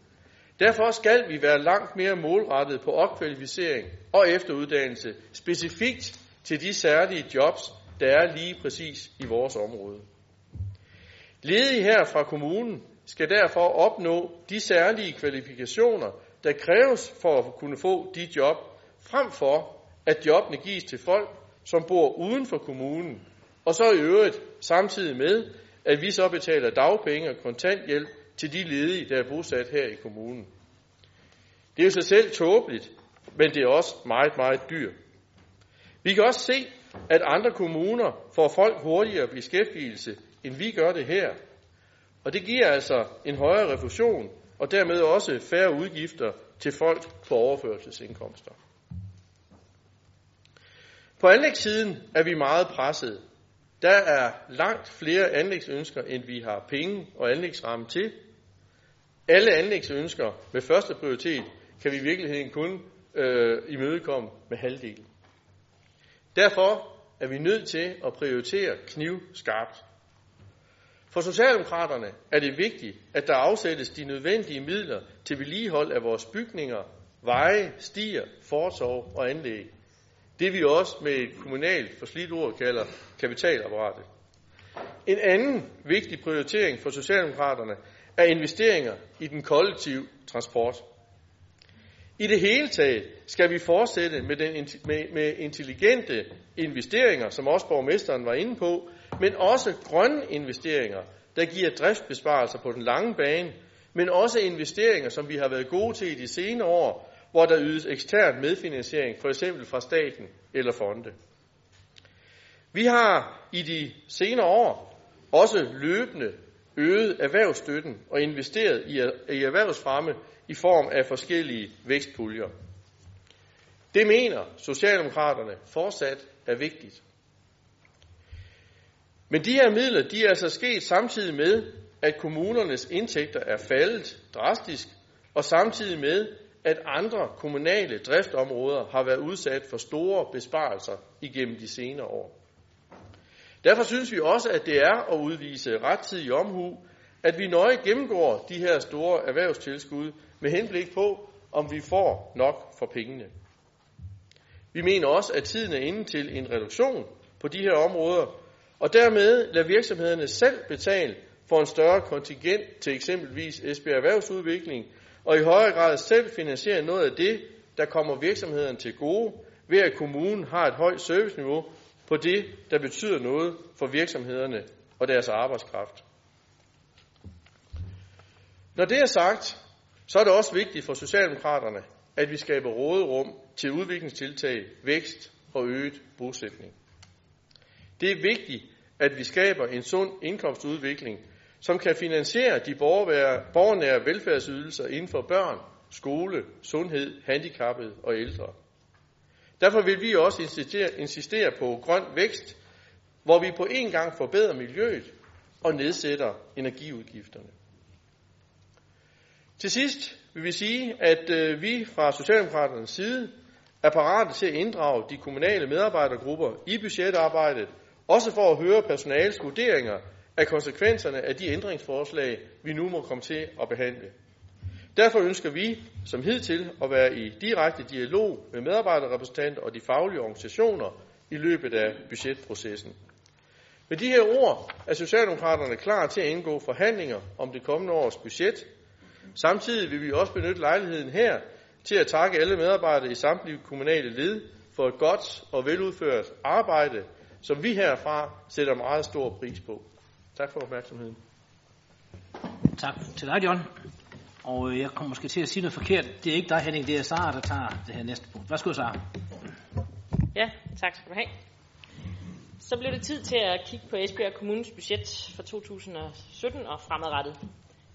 Derfor skal vi være langt mere målrettet på opkvalificering og efteruddannelse, specifikt til de særlige jobs, der er lige præcis i vores område. Ledige her fra kommunen skal derfor opnå de særlige kvalifikationer, der kræves for at kunne få de job, frem for at jobbene gives til folk, som bor uden for kommunen, og så i øvrigt samtidig med, at vi så betaler dagpenge og kontanthjælp til de ledige, der er bosat her i kommunen. Det er jo sig selv tåbeligt, men det er også meget, meget dyrt. Vi kan også se, at andre kommuner får folk hurtigere beskæftigelse, end vi gør det her. Og det giver altså en højere refusion, og dermed også færre udgifter til folk på overførselsindkomster. På anlægssiden er vi meget presset. Der er langt flere anlægsønsker, end vi har penge og anlægsramme til. Alle anlægsønsker med første prioritet kan vi i virkeligheden kun øh, imødekomme med halvdelen. Derfor er vi nødt til at prioritere knivskarpt. For Socialdemokraterne er det vigtigt, at der afsættes de nødvendige midler til vedligehold af vores bygninger, veje, stier, fortov og anlæg. Det vi også med et kommunalt forslidt ord kalder kapitalapparatet. En anden vigtig prioritering for Socialdemokraterne er investeringer i den kollektive transport. I det hele taget skal vi fortsætte med, den, med, med intelligente investeringer, som også borgmesteren var inde på, men også grønne investeringer, der giver driftsbesparelser på den lange bane, men også investeringer, som vi har været gode til i de senere år, hvor der ydes ekstern medfinansiering, for eksempel fra staten eller fonde. Vi har i de senere år også løbende øget erhvervsstøtten og investeret i erhvervsfremme i form af forskellige vækstpuljer. Det mener Socialdemokraterne fortsat er vigtigt. Men de her midler, de er altså sket samtidig med, at kommunernes indtægter er faldet drastisk, og samtidig med, at andre kommunale driftområder har været udsat for store besparelser igennem de senere år. Derfor synes vi også, at det er at udvise rettidig omhu, at vi nøje gennemgår de her store erhvervstilskud med henblik på, om vi får nok for pengene. Vi mener også, at tiden er inde til en reduktion på de her områder, og dermed lade virksomhederne selv betale for en større kontingent til eksempelvis Esbjerg Erhvervsudvikling, og i højere grad selv finansiere noget af det, der kommer virksomhederne til gode, ved at kommunen har et højt serviceniveau på det, der betyder noget for virksomhederne og deres arbejdskraft. Når det er sagt, så er det også vigtigt for Socialdemokraterne, at vi skaber råderum til udviklingstiltag, vækst og øget bosætning. Det er vigtigt, at vi skaber en sund indkomstudvikling, som kan finansiere de borgernære velfærdsydelser inden for børn, skole, sundhed, handicappede og ældre. Derfor vil vi også insistere, insistere på grøn vækst, hvor vi på en gang forbedrer miljøet og nedsætter energiudgifterne. Til sidst vil vi sige, at øh, vi fra Socialdemokraternes side er parate til at inddrage de kommunale medarbejdergrupper i budgetarbejdet, også for at høre personalets vurderinger af konsekvenserne af de ændringsforslag, vi nu må komme til at behandle. Derfor ønsker vi, som hidtil, at være i direkte dialog med medarbejderrepræsentanter og de faglige organisationer i løbet af budgetprocessen. Med de her ord er Socialdemokraterne klar til at indgå forhandlinger om det kommende års budget, Samtidig vil vi også benytte lejligheden her til at takke alle medarbejdere i samtlige kommunale led for et godt og veludført arbejde, som vi herfra sætter meget stor pris på. Tak for opmærksomheden. Tak til dig, John. Og øh, jeg kommer måske til at sige noget forkert. Det er ikke dig, Henning, det er Sara, der tager det her næste punkt. Værsgo, Sara. Ja, tak skal du have. Så blev det tid til at kigge på Esbjerg Kommunes budget for 2017 og fremadrettet.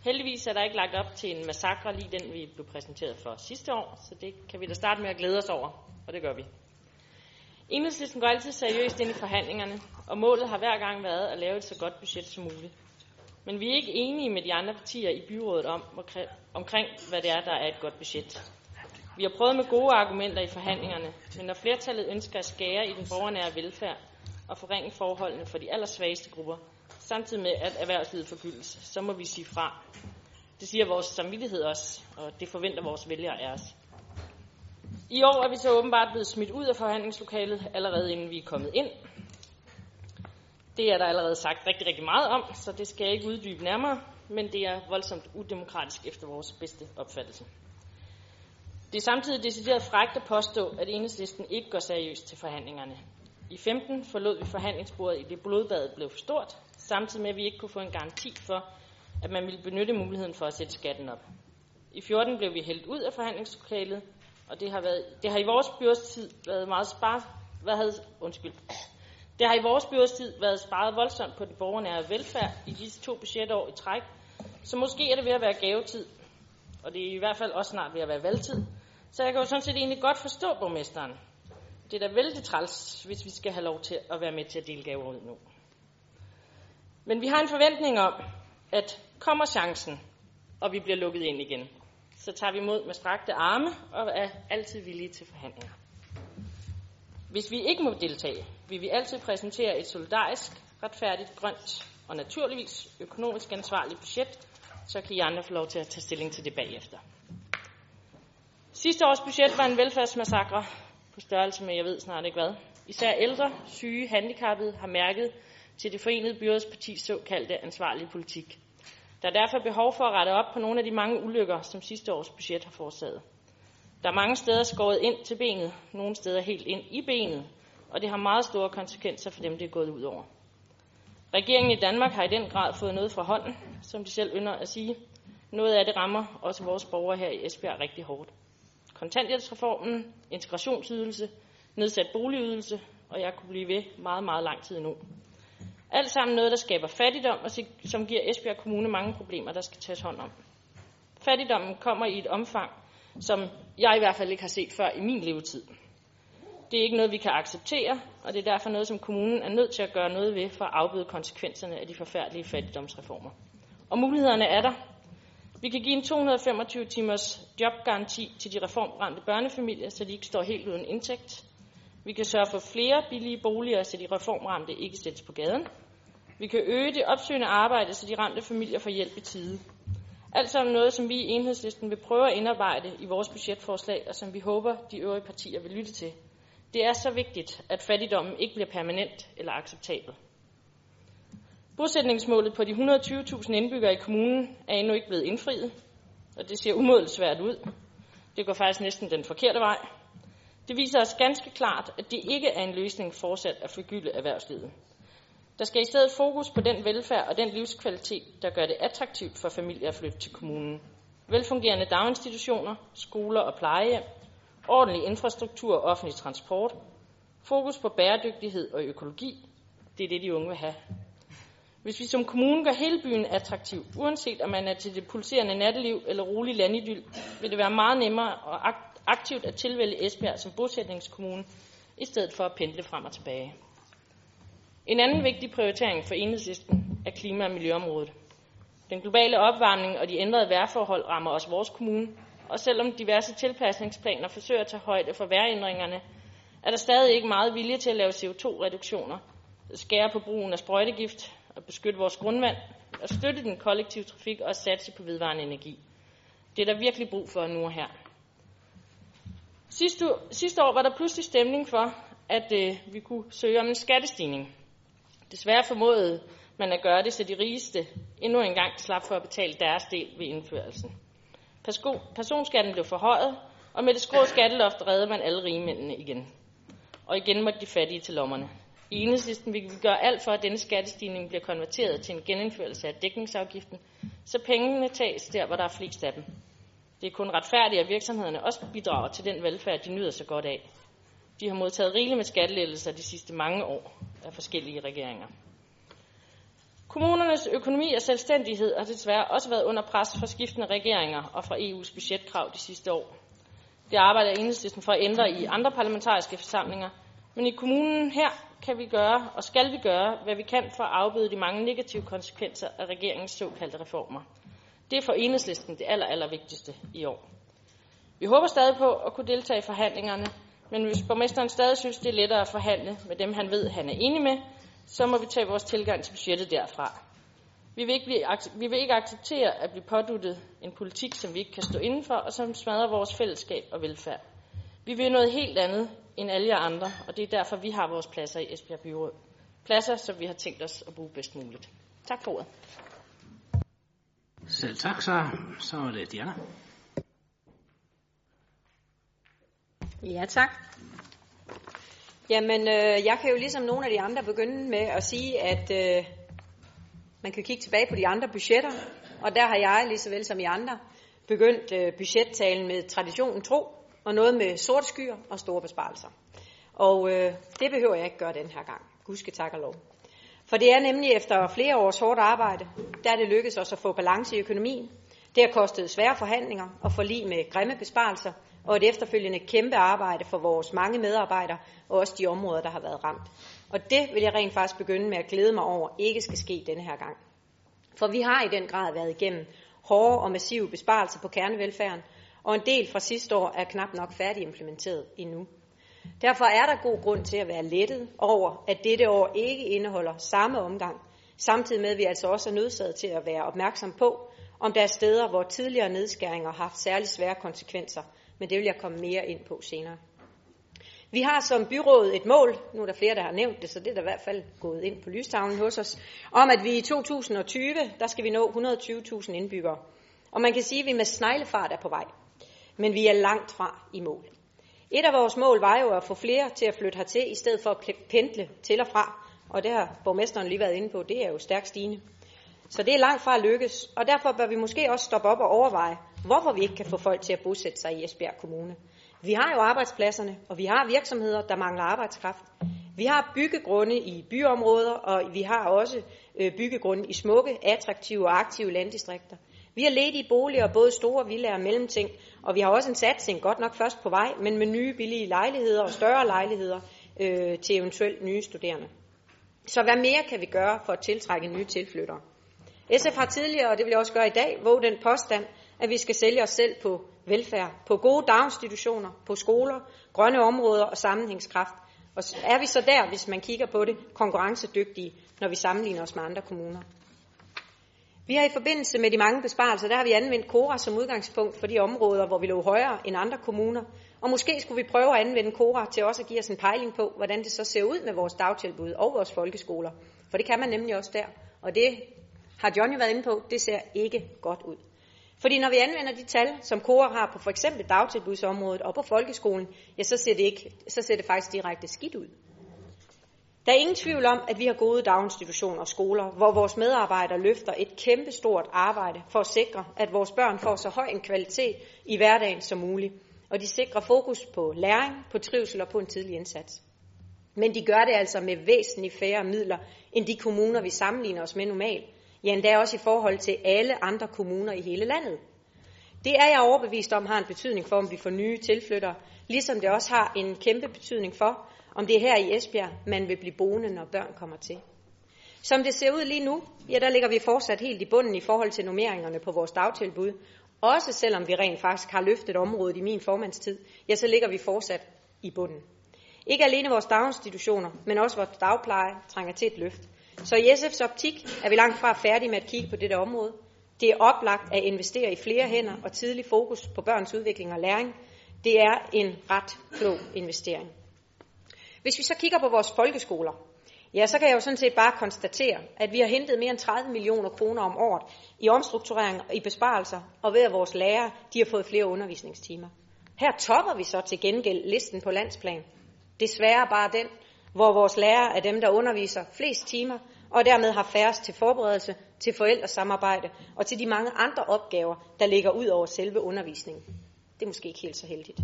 Heldigvis er der ikke lagt op til en massakre lige den, vi blev præsenteret for sidste år, så det kan vi da starte med at glæde os over, og det gør vi. Enhedslisten går altid seriøst ind i forhandlingerne, og målet har hver gang været at lave et så godt budget som muligt. Men vi er ikke enige med de andre partier i byrådet om, omkring, hvad det er, der er et godt budget. Vi har prøvet med gode argumenter i forhandlingerne, men når flertallet ønsker at skære i den borgernære velfærd og forringe forholdene for de allersvageste grupper, samtidig med at erhvervslivet forgyldes, så må vi sige fra. Det siger vores samvittighed også, og det forventer vores vælgere af os. I år er vi så åbenbart blevet smidt ud af forhandlingslokalet, allerede inden vi er kommet ind. Det er der allerede sagt rigtig, rigtig meget om, så det skal jeg ikke uddybe nærmere, men det er voldsomt udemokratisk efter vores bedste opfattelse. Det er samtidig decideret frægt at påstå, at enhedslisten ikke går seriøst til forhandlingerne. I 15 forlod vi forhandlingsbordet i det blodbadet blev for stort, samtidig med at vi ikke kunne få en garanti for, at man ville benytte muligheden for at sætte skatten op. I 14 blev vi hældt ud af forhandlingslokalet, og det har, været, det har i vores byrådstid været meget sparet, hvad havde, undskyld, det har i vores byrådstid været sparet voldsomt på den borgernære velfærd i disse to budgetår i træk, så måske er det ved at være gavetid, og det er i hvert fald også snart ved at være valgtid. Så jeg kan jo sådan set egentlig godt forstå borgmesteren. Det er da vældig træls, hvis vi skal have lov til at være med til at dele gaver ud nu. Men vi har en forventning om, at kommer chancen, og vi bliver lukket ind igen, så tager vi imod med strakte arme og er altid villige til forhandlinger. Hvis vi ikke må deltage, vil vi altid præsentere et solidarisk, retfærdigt, grønt og naturligvis økonomisk ansvarligt budget, så kan I andre få lov til at tage stilling til det bagefter. Sidste års budget var en velfærdsmassakre på størrelse med, jeg ved snart ikke hvad. Især ældre, syge, handicappede har mærket til det forenede byrådspartis såkaldte ansvarlige politik. Der er derfor behov for at rette op på nogle af de mange ulykker, som sidste års budget har forårsaget. Der er mange steder skåret ind til benet, nogle steder helt ind i benet, og det har meget store konsekvenser for dem, det er gået ud over. Regeringen i Danmark har i den grad fået noget fra hånden, som de selv ynder at sige. Noget af det rammer også vores borgere her i Esbjerg rigtig hårdt. Kontanthjælpsreformen, integrationsydelse, nedsat boligydelse, og jeg kunne blive ved meget, meget lang tid endnu. Alt sammen noget, der skaber fattigdom, og som giver Esbjerg Kommune mange problemer, der skal tages hånd om. Fattigdommen kommer i et omfang, som jeg i hvert fald ikke har set før i min levetid. Det er ikke noget, vi kan acceptere, og det er derfor noget, som kommunen er nødt til at gøre noget ved for at afbøde konsekvenserne af de forfærdelige fattigdomsreformer. Og mulighederne er der. Vi kan give en 225 timers jobgaranti til de reformramte børnefamilier, så de ikke står helt uden indtægt. Vi kan sørge for flere billige boliger, så de reformramte ikke sættes på gaden. Vi kan øge det opsøgende arbejde, så de ramte familier får hjælp i tide. Alt sammen noget, som vi i enhedslisten vil prøve at indarbejde i vores budgetforslag, og som vi håber, de øvrige partier vil lytte til. Det er så vigtigt, at fattigdommen ikke bliver permanent eller acceptabel. Bosætningsmålet på de 120.000 indbyggere i kommunen er endnu ikke blevet indfriet, og det ser umådeligt svært ud. Det går faktisk næsten den forkerte vej. Det viser os ganske klart, at det ikke er en løsning fortsat at forgylde erhvervslivet. Der skal i stedet fokus på den velfærd og den livskvalitet, der gør det attraktivt for familier at flytte til kommunen. Velfungerende daginstitutioner, skoler og plejehjem, ordentlig infrastruktur og offentlig transport, fokus på bæredygtighed og økologi, det er det, de unge vil have. Hvis vi som kommune gør hele byen attraktiv, uanset om man er til det pulserende natteliv eller rolig landidyl, vil det være meget nemmere og aktivt at tilvælge Esbjerg som bosætningskommune, i stedet for at pendle frem og tilbage. En anden vigtig prioritering for enhedslisten er klima- og miljøområdet. Den globale opvarmning og de ændrede vejrforhold rammer også vores kommune, og selvom diverse tilpasningsplaner forsøger at tage højde for vejrændringerne, er der stadig ikke meget vilje til at lave CO2-reduktioner, skære på brugen af sprøjtegift og beskytte vores grundvand, og støtte den kollektive trafik og satse på vedvarende energi. Det er der virkelig brug for nu og her. Sidste, sidste år var der pludselig stemning for, at øh, vi kunne søge om en skattestigning. Desværre formåede man at gøre det, så de rigeste endnu engang slap for at betale deres del ved indførelsen. Personskatten blev forhøjet, og med det skrå skatteloft reddede man alle rigemændene igen. Og igen måtte de fattige til lommerne. I enhedslisten vil vi gøre alt for, at denne skattestigning bliver konverteret til en genindførelse af dækningsafgiften, så pengene tages der, hvor der er flest af dem. Det er kun retfærdigt, at virksomhederne også bidrager til den velfærd, de nyder så godt af. De har modtaget rigeligt med skattelettelser de sidste mange år af forskellige regeringer. Kommunernes økonomi og selvstændighed har desværre også været under pres fra skiftende regeringer og fra EU's budgetkrav de sidste år. Det arbejder enhedslisten for at ændre i andre parlamentariske forsamlinger, men i kommunen her kan vi gøre og skal vi gøre, hvad vi kan for at afbøde de mange negative konsekvenser af regeringens såkaldte reformer. Det er for enhedslisten det aller, aller vigtigste i år. Vi håber stadig på at kunne deltage i forhandlingerne, men hvis borgmesteren stadig synes, det er lettere at forhandle med dem, han ved, han er enig med, så må vi tage vores tilgang til budgettet derfra. Vi vil, ikke blive, vi vil ikke acceptere at blive påduttet en politik, som vi ikke kan stå indenfor, og som smadrer vores fællesskab og velfærd. Vi vil noget helt andet end alle jer andre, og det er derfor, vi har vores pladser i Esbjerg Byråd. Pladser, som vi har tænkt os at bruge bedst muligt. Tak for ordet. Selv tak, så, så er det Diana. Ja, tak. Jamen, øh, jeg kan jo ligesom nogle af de andre begynde med at sige, at øh, man kan kigge tilbage på de andre budgetter, og der har jeg, lige så vel som I andre, begyndt øh, budgettalen med traditionen tro, og noget med sorte skyer og store besparelser. Og øh, det behøver jeg ikke gøre den her gang. Gudske tak og lov. For det er nemlig efter flere års hårdt arbejde, der er det lykkedes os at få balance i økonomien. Det har kostet svære forhandlinger og forlig med grimme besparelser, og et efterfølgende kæmpe arbejde for vores mange medarbejdere og også de områder, der har været ramt. Og det vil jeg rent faktisk begynde med at glæde mig over, ikke skal ske denne her gang. For vi har i den grad været igennem hårde og massive besparelser på kernevelfærden, og en del fra sidste år er knap nok færdig implementeret endnu. Derfor er der god grund til at være lettet over, at dette år ikke indeholder samme omgang, samtidig med at vi altså også er nødsaget til at være opmærksom på, om der er steder, hvor tidligere nedskæringer har haft særlig svære konsekvenser, men det vil jeg komme mere ind på senere. Vi har som byråd et mål, nu er der flere, der har nævnt det, så det er der i hvert fald gået ind på lystavlen hos os, om at vi i 2020, der skal vi nå 120.000 indbyggere. Og man kan sige, at vi med sneglefart er på vej, men vi er langt fra i mål. Et af vores mål var jo at få flere til at flytte hertil, i stedet for at pendle til og fra. Og det har borgmesteren lige været inde på, det er jo stærkt stigende. Så det er langt fra at lykkes, og derfor bør vi måske også stoppe op og overveje, hvorfor vi ikke kan få folk til at bosætte sig i Esbjerg Kommune. Vi har jo arbejdspladserne, og vi har virksomheder, der mangler arbejdskraft. Vi har byggegrunde i byområder, og vi har også øh, byggegrunde i smukke, attraktive og aktive landdistrikter. Vi har ledige boliger, både store villaer og mellemting, og vi har også en satsning, godt nok først på vej, men med nye billige lejligheder og større lejligheder øh, til eventuelt nye studerende. Så hvad mere kan vi gøre for at tiltrække nye tilflyttere? SF har tidligere, og det vil jeg også gøre i dag, våget den påstand, at vi skal sælge os selv på velfærd, på gode daginstitutioner, på skoler, grønne områder og sammenhængskraft. Og er vi så der, hvis man kigger på det, konkurrencedygtige, når vi sammenligner os med andre kommuner? Vi har i forbindelse med de mange besparelser, der har vi anvendt KORA som udgangspunkt for de områder, hvor vi lå højere end andre kommuner. Og måske skulle vi prøve at anvende KORA til også at give os en pejling på, hvordan det så ser ud med vores dagtilbud og vores folkeskoler. For det kan man nemlig også der. Og det har John jo været inde på, det ser ikke godt ud. Fordi når vi anvender de tal, som KORA har på for eksempel dagtilbudsområdet og på folkeskolen, ja, så ser det, ikke, så ser det faktisk direkte skidt ud. Der er ingen tvivl om, at vi har gode daginstitutioner og skoler, hvor vores medarbejdere løfter et kæmpestort arbejde for at sikre, at vores børn får så høj en kvalitet i hverdagen som muligt. Og de sikrer fokus på læring, på trivsel og på en tidlig indsats. Men de gør det altså med væsentligt færre midler end de kommuner, vi sammenligner os med normalt. Ja, endda også i forhold til alle andre kommuner i hele landet. Det er jeg overbevist om har en betydning for, om vi får nye tilflyttere, ligesom det også har en kæmpe betydning for, om det er her i Esbjerg, man vil blive boende, når børn kommer til. Som det ser ud lige nu, ja, der ligger vi fortsat helt i bunden i forhold til nummeringerne på vores dagtilbud. Også selvom vi rent faktisk har løftet området i min formandstid, ja, så ligger vi fortsat i bunden. Ikke alene vores daginstitutioner, men også vores dagpleje trænger til et løft. Så i SF's optik er vi langt fra færdige med at kigge på dette område. Det er oplagt at investere i flere hænder og tidlig fokus på børns udvikling og læring. Det er en ret klog investering. Hvis vi så kigger på vores folkeskoler, ja, så kan jeg jo sådan set bare konstatere, at vi har hentet mere end 30 millioner kroner om året i omstrukturering og i besparelser, og ved at vores lærere de har fået flere undervisningstimer. Her topper vi så til gengæld listen på landsplan. Desværre bare den, hvor vores lærere er dem, der underviser flest timer, og dermed har færrest til forberedelse, til forældresamarbejde og til de mange andre opgaver, der ligger ud over selve undervisningen. Det er måske ikke helt så heldigt.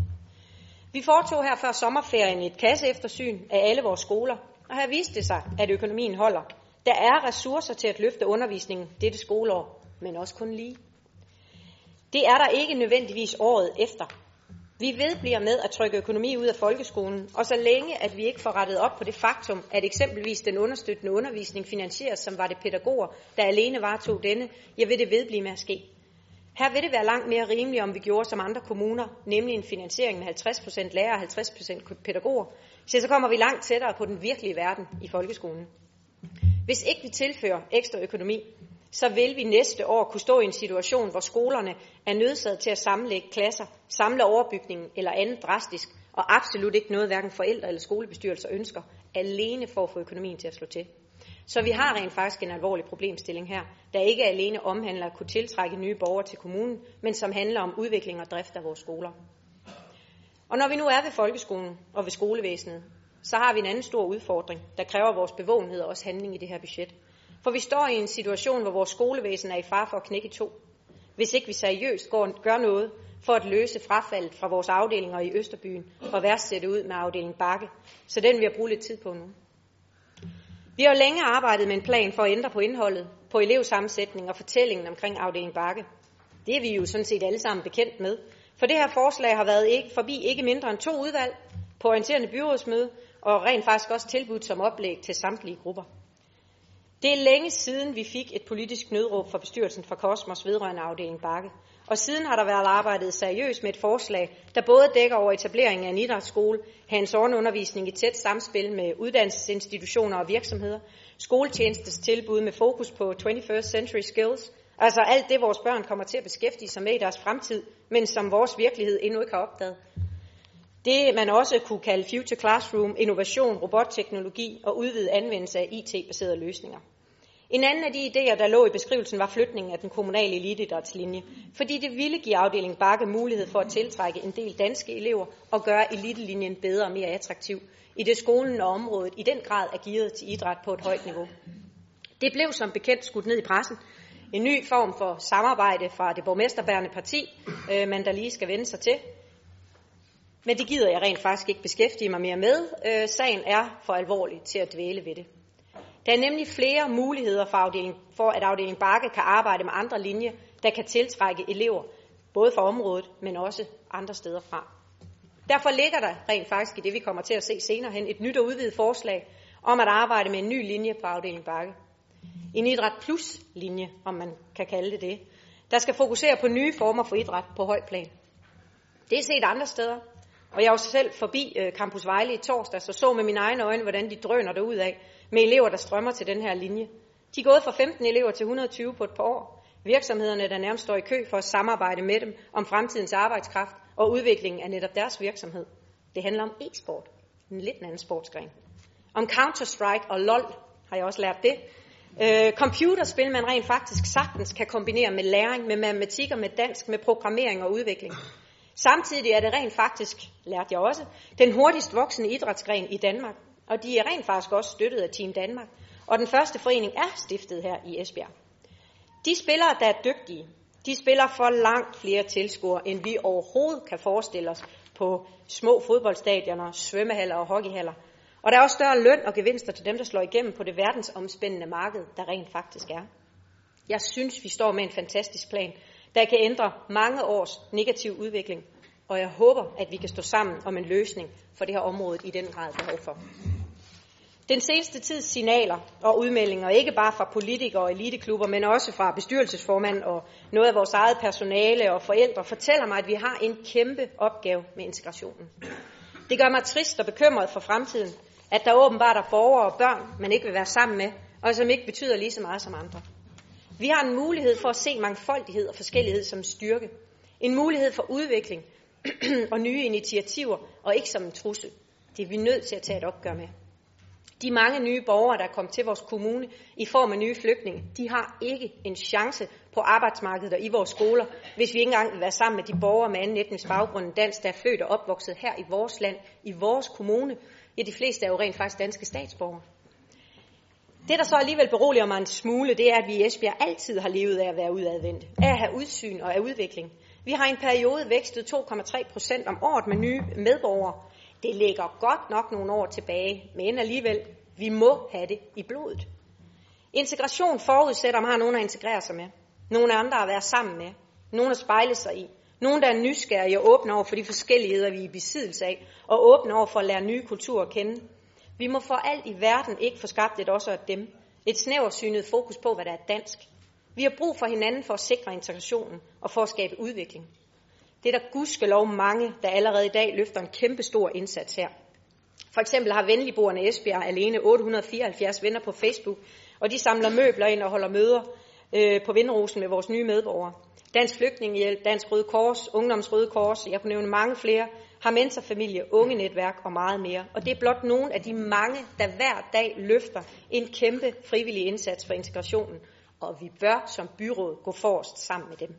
Vi foretog her før sommerferien et kasseeftersyn af alle vores skoler, og her viste det sig, at økonomien holder. Der er ressourcer til at løfte undervisningen dette skoleår, men også kun lige. Det er der ikke nødvendigvis året efter. Vi vedbliver med at trykke økonomi ud af folkeskolen, og så længe at vi ikke får rettet op på det faktum, at eksempelvis den understøttende undervisning finansieres, som var det pædagoger, der alene varetog denne, ja, vil det vedblive med at ske. Her vil det være langt mere rimeligt, om vi gjorde som andre kommuner, nemlig en finansiering med 50% lærer og 50% pædagoger, så så kommer vi langt tættere på den virkelige verden i folkeskolen. Hvis ikke vi tilfører ekstra økonomi, så vil vi næste år kunne stå i en situation, hvor skolerne er nødsaget til at sammenlægge klasser, samle overbygningen eller andet drastisk, og absolut ikke noget, hverken forældre eller skolebestyrelser ønsker, alene for at få økonomien til at slå til. Så vi har rent faktisk en alvorlig problemstilling her, der ikke alene omhandler at kunne tiltrække nye borgere til kommunen, men som handler om udvikling og drift af vores skoler. Og når vi nu er ved folkeskolen og ved skolevæsenet, så har vi en anden stor udfordring, der kræver vores bevågenhed og også handling i det her budget. For vi står i en situation, hvor vores skolevæsen er i far for at knække i to. Hvis ikke vi seriøst går, gør noget for at løse frafaldet fra vores afdelinger i Østerbyen og værdsætte ud med afdeling Bakke. Så den vil jeg bruge lidt tid på nu. Vi har jo længe arbejdet med en plan for at ændre på indholdet, på elevsammensætning og fortællingen omkring afdeling Bakke. Det er vi jo sådan set alle sammen bekendt med. For det her forslag har været ikke, forbi ikke mindre end to udvalg på orienterende byrådsmøde og rent faktisk også tilbudt som oplæg til samtlige grupper. Det er længe siden, vi fik et politisk nødråb fra bestyrelsen for Kosmos vedrørende afdeling Bakke. Og siden har der været arbejdet seriøst med et forslag, der både dækker over etableringen af en idrætsskole, hands undervisning i tæt samspil med uddannelsesinstitutioner og virksomheder, skoletjenestes tilbud med fokus på 21st century skills, altså alt det, vores børn kommer til at beskæftige sig med i deres fremtid, men som vores virkelighed endnu ikke har opdaget. Det man også kunne kalde Future Classroom, innovation, robotteknologi og udvidet anvendelse af IT-baserede løsninger. En anden af de idéer, der lå i beskrivelsen, var flytningen af den kommunale eliteidrætslinje, fordi det ville give afdelingen Bakke mulighed for at tiltrække en del danske elever og gøre elitelinjen bedre og mere attraktiv, i det skolen og området i den grad er gearet til idræt på et højt niveau. Det blev som bekendt skudt ned i pressen. En ny form for samarbejde fra det borgmesterbærende parti, øh, man der lige skal vende sig til. Men det gider jeg rent faktisk ikke beskæftige mig mere med. Øh, sagen er for alvorlig til at dvæle ved det. Der er nemlig flere muligheder for, afdeling, for at afdeling Bakke kan arbejde med andre linjer, der kan tiltrække elever, både fra området, men også andre steder fra. Derfor ligger der rent faktisk i det, vi kommer til at se senere hen, et nyt og udvidet forslag om at arbejde med en ny linje på afdeling Bakke. En idræt plus linje, om man kan kalde det det, der skal fokusere på nye former for idræt på høj plan. Det er set andre steder, og jeg var selv forbi øh, Campus Vejle i torsdag, så så med mine egne øjne, hvordan de drøner derud af med elever, der strømmer til den her linje. De er gået fra 15 elever til 120 på et par år. Virksomhederne, der nærmest står i kø for at samarbejde med dem om fremtidens arbejdskraft og udviklingen af netop deres virksomhed. Det handler om e-sport, en lidt anden sportsgren. Om Counter-Strike og LOL har jeg også lært det. Øh, computerspil, man rent faktisk sagtens kan kombinere med læring, med matematik og med dansk, med programmering og udvikling. Samtidig er det rent faktisk, lærte jeg også, den hurtigst voksende idrætsgren i Danmark. Og de er rent faktisk også støttet af Team Danmark. Og den første forening er stiftet her i Esbjerg. De spillere, der er dygtige, de spiller for langt flere tilskuere, end vi overhovedet kan forestille os på små fodboldstadioner, svømmehaller og hockeyhaller. Og der er også større løn og gevinster til dem, der slår igennem på det verdensomspændende marked, der rent faktisk er. Jeg synes, vi står med en fantastisk plan, der kan ændre mange års negativ udvikling, og jeg håber, at vi kan stå sammen om en løsning for det her område i den grad behov for. Den seneste tids signaler og udmeldinger, ikke bare fra politikere og eliteklubber, men også fra bestyrelsesformand og noget af vores eget personale og forældre, fortæller mig, at vi har en kæmpe opgave med integrationen. Det gør mig trist og bekymret for fremtiden, at der åbenbart er borgere og børn, man ikke vil være sammen med, og som ikke betyder lige så meget som andre. Vi har en mulighed for at se mangfoldighed og forskellighed som styrke. En mulighed for udvikling og nye initiativer, og ikke som en trussel. Det er vi nødt til at tage et opgør med. De mange nye borgere, der er kommet til vores kommune i form af nye flygtninge, de har ikke en chance på arbejdsmarkedet og i vores skoler, hvis vi ikke engang vil være sammen med de borgere med anden etnisk baggrund end dansk, der er født og opvokset her i vores land, i vores kommune. Ja, de fleste er jo rent faktisk danske statsborgere. Det, der så alligevel beroliger mig en smule, det er, at vi i Esbjerg altid har levet af at være udadvendt, af at have udsyn og af udvikling. Vi har i en periode vækstet 2,3 procent om året med nye medborgere. Det ligger godt nok nogle år tilbage, men alligevel, vi må have det i blodet. Integration forudsætter, at man har nogen at integrere sig med. Nogle andre at være sammen med. Nogen at spejle sig i. Nogen, der er nysgerrige og åbne over for de forskelligheder, vi er i besiddelse af, og åbne over for at lære nye kulturer at kende. Vi må for alt i verden ikke få skabt et også af dem. Et snæversynet fokus på, hvad der er dansk. Vi har brug for hinanden for at sikre integrationen og for at skabe udvikling. Det er der gudskelov mange, der allerede i dag løfter en kæmpe stor indsats her. For eksempel har venligboerne Esbjerg alene 874 venner på Facebook, og de samler møbler ind og holder møder øh, på Vindrosen med vores nye medborgere. Dansk Flygtningehjælp, Dansk Røde Kors, Ungdoms Røde Kors, jeg kunne nævne mange flere, har mentorfamilie, unge netværk og meget mere. Og det er blot nogle af de mange, der hver dag løfter en kæmpe frivillig indsats for integrationen. Og vi bør som byråd gå forrest sammen med dem.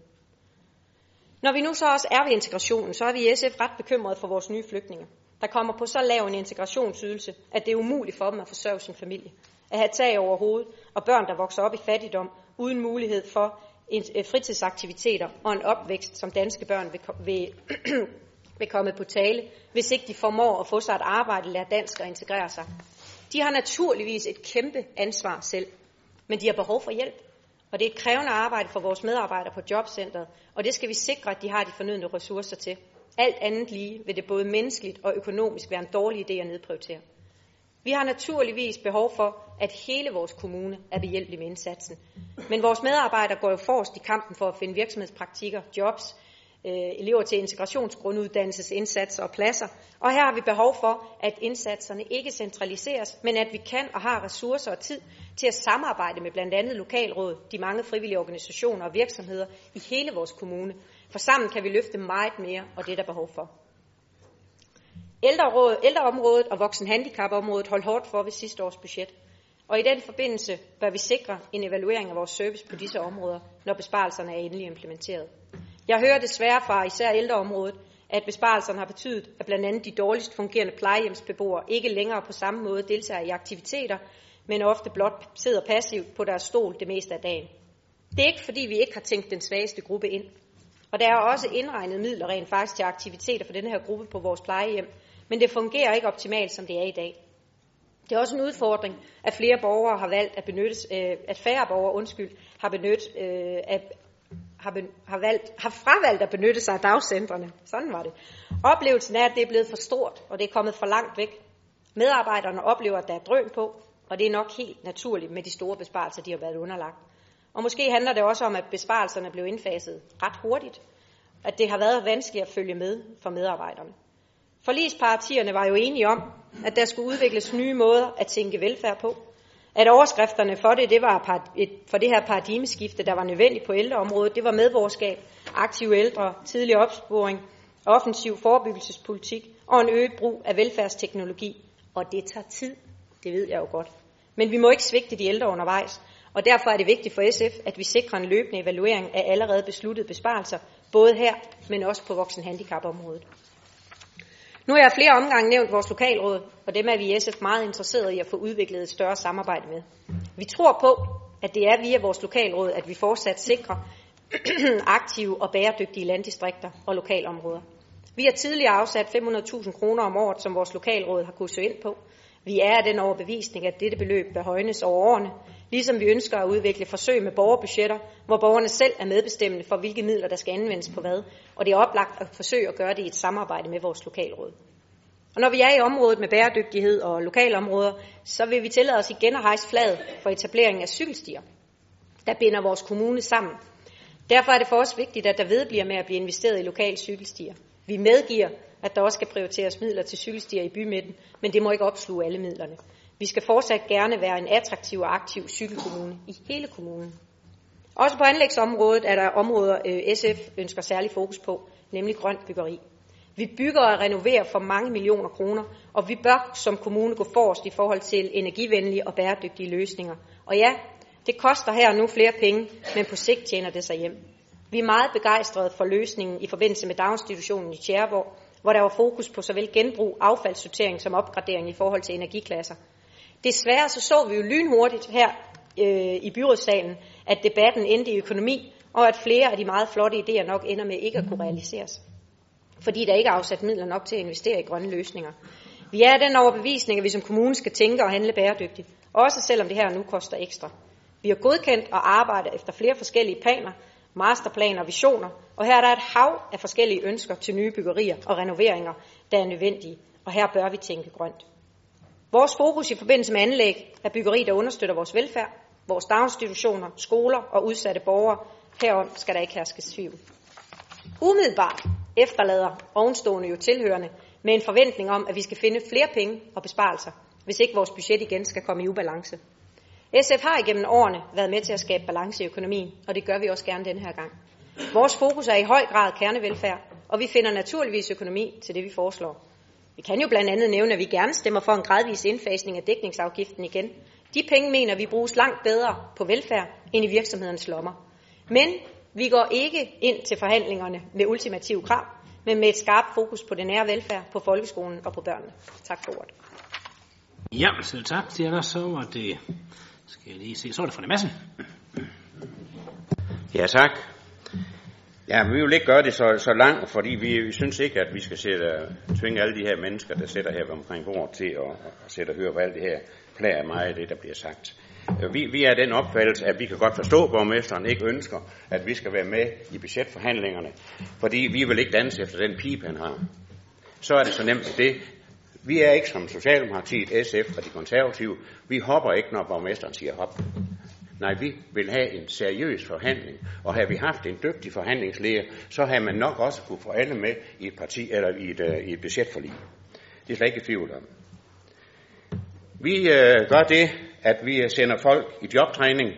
Når vi nu så også er ved integrationen, så er vi i SF ret bekymrede for vores nye flygtninge, der kommer på så lav en integrationsydelse, at det er umuligt for dem at forsørge sin familie, at have tag over hovedet, og børn, der vokser op i fattigdom, uden mulighed for øh, fritidsaktiviteter og en opvækst, som danske børn vil, vil, vil komme på tale, hvis ikke de formår at få sig et arbejde, lære dansk og integrere sig. De har naturligvis et kæmpe ansvar selv, men de har behov for hjælp. Og det er et krævende arbejde for vores medarbejdere på jobcentret, og det skal vi sikre, at de har de fornødne ressourcer til. Alt andet lige vil det både menneskeligt og økonomisk være en dårlig idé at nedprioritere. Vi har naturligvis behov for, at hele vores kommune er behjælpelig med indsatsen. Men vores medarbejdere går jo forrest i kampen for at finde virksomhedspraktikker, jobs, Øh, elever til integrationsgrunduddannelsesindsatser og pladser. Og her har vi behov for, at indsatserne ikke centraliseres, men at vi kan og har ressourcer og tid til at samarbejde med blandt andet lokalråd, de mange frivillige organisationer og virksomheder i hele vores kommune. For sammen kan vi løfte meget mere, og det er der behov for. Ældreråd, ældreområdet og voksenhandicapområdet holdt hårdt for ved sidste års budget. Og i den forbindelse bør vi sikre en evaluering af vores service på disse områder, når besparelserne er endelig implementeret. Jeg hører desværre fra især ældreområdet, at besparelserne har betydet, at blandt andet de dårligst fungerende plejehjemsbeboere ikke længere på samme måde deltager i aktiviteter, men ofte blot sidder passivt på deres stol det meste af dagen. Det er ikke fordi, vi ikke har tænkt den svageste gruppe ind. Og der er også indregnet midler rent faktisk til aktiviteter for denne her gruppe på vores plejehjem, men det fungerer ikke optimalt, som det er i dag. Det er også en udfordring, at flere borgere har valgt at benytte, øh, at færre borgere, undskyld, har benyttet, øh, at, har, ben, har, valgt, har fravalgt at benytte sig af dagcentrene. Sådan var det. Oplevelsen er, at det er blevet for stort, og det er kommet for langt væk. Medarbejderne oplever, at der er drøn på, og det er nok helt naturligt med de store besparelser, de har været underlagt. Og måske handler det også om, at besparelserne blev indfaset ret hurtigt, at det har været vanskeligt at følge med for medarbejderne. Forlispartierne var jo enige om, at der skulle udvikles nye måder at tænke velfærd på. At overskrifterne for det, det var et, for det her paradigmeskifte, der var nødvendigt på ældreområdet, det var medborgerskab, aktive ældre, tidlig opsporing, offensiv forebyggelsespolitik og en øget brug af velfærdsteknologi. Og det tager tid, det ved jeg jo godt. Men vi må ikke svigte de ældre undervejs, og derfor er det vigtigt for SF, at vi sikrer en løbende evaluering af allerede besluttede besparelser, både her, men også på voksenhandicapområdet. Nu har jeg flere omgange nævnt vores lokalråd, og dem er vi i SF meget interesserede i at få udviklet et større samarbejde med. Vi tror på, at det er via vores lokalråd, at vi fortsat sikrer aktive og bæredygtige landdistrikter og lokalområder. Vi har tidligere afsat 500.000 kroner om året, som vores lokalråd har kunnet søge ind på. Vi er af den overbevisning, at dette beløb bør højnes over årene, ligesom vi ønsker at udvikle forsøg med borgerbudgetter, hvor borgerne selv er medbestemmende for, hvilke midler, der skal anvendes på hvad, og det er oplagt at forsøge at gøre det i et samarbejde med vores lokalråd. Og når vi er i området med bæredygtighed og lokalområder, så vil vi tillade os igen at hejse flaget for etableringen af cykelstier, der binder vores kommune sammen. Derfor er det for os vigtigt, at der vedbliver med at blive investeret i lokale cykelstier. Vi medgiver, at der også skal prioriteres midler til cykelstier i bymidten, men det må ikke opsluge alle midlerne. Vi skal fortsat gerne være en attraktiv og aktiv cykelkommune i hele kommunen. Også på anlægsområdet er der områder, øh, SF ønsker særlig fokus på, nemlig grønt byggeri. Vi bygger og renoverer for mange millioner kroner, og vi bør som kommune gå forrest i forhold til energivenlige og bæredygtige løsninger. Og ja, det koster her nu flere penge, men på sigt tjener det sig hjem. Vi er meget begejstrede for løsningen i forbindelse med daginstitutionen i Tjæreborg, hvor der var fokus på såvel genbrug, affaldssortering som opgradering i forhold til energiklasser. Desværre så så vi jo lynhurtigt her øh, i byrådssalen, at debatten endte i økonomi, og at flere af de meget flotte idéer nok ender med ikke at kunne realiseres. Fordi der ikke er afsat midler nok til at investere i grønne løsninger. Vi er den overbevisning, at vi som kommune skal tænke og handle bæredygtigt, også selvom det her nu koster ekstra. Vi har godkendt og arbejdet efter flere forskellige planer, masterplaner og visioner, og her er der et hav af forskellige ønsker til nye byggerier og renoveringer, der er nødvendige, og her bør vi tænke grønt. Vores fokus i forbindelse med anlæg er byggeri, der understøtter vores velfærd, vores daginstitutioner, skoler og udsatte borgere. Herom skal der ikke herske tvivl. Umiddelbart efterlader ovenstående jo tilhørende med en forventning om, at vi skal finde flere penge og besparelser, hvis ikke vores budget igen skal komme i ubalance. SF har igennem årene været med til at skabe balance i økonomien, og det gør vi også gerne denne her gang. Vores fokus er i høj grad kernevelfærd, og vi finder naturligvis økonomi til det, vi foreslår. Vi kan jo blandt andet nævne, at vi gerne stemmer for en gradvis indfasning af dækningsafgiften igen. De penge mener vi bruges langt bedre på velfærd end i virksomhedernes lommer. Men vi går ikke ind til forhandlingerne med ultimative krav, men med et skarpt fokus på det nære velfærd, på folkeskolen og på børnene. Tak for ordet. Ja, selv tak til jer. Så var det, skal jeg lige se, så er det fra det massen. Ja, tak. Ja, men vi vil ikke gøre det så, så langt, fordi vi, vi synes ikke, at vi skal sætte, tvinge alle de her mennesker, der sætter her omkring bordet til at, at sætte og høre på alt det her, plager mig af det, der bliver sagt. Øh, vi, vi er den opfattelse, at vi kan godt forstå, at borgmesteren ikke ønsker, at vi skal være med i budgetforhandlingerne, fordi vi vil ikke danse efter den pipe, han har. Så er det så nemt det. Vi er ikke som Socialdemokratiet, SF og de konservative. Vi hopper ikke, når borgmesteren siger hop. Nej, vi vil have en seriøs forhandling, og har vi haft en dygtig forhandlingsleder, så har man nok også kunne få alle med i et parti eller i et, øh, i et budgetforlig. Det er slet ikke i tvivl om. Vi øh, gør det, at vi øh, sender folk i jobtræning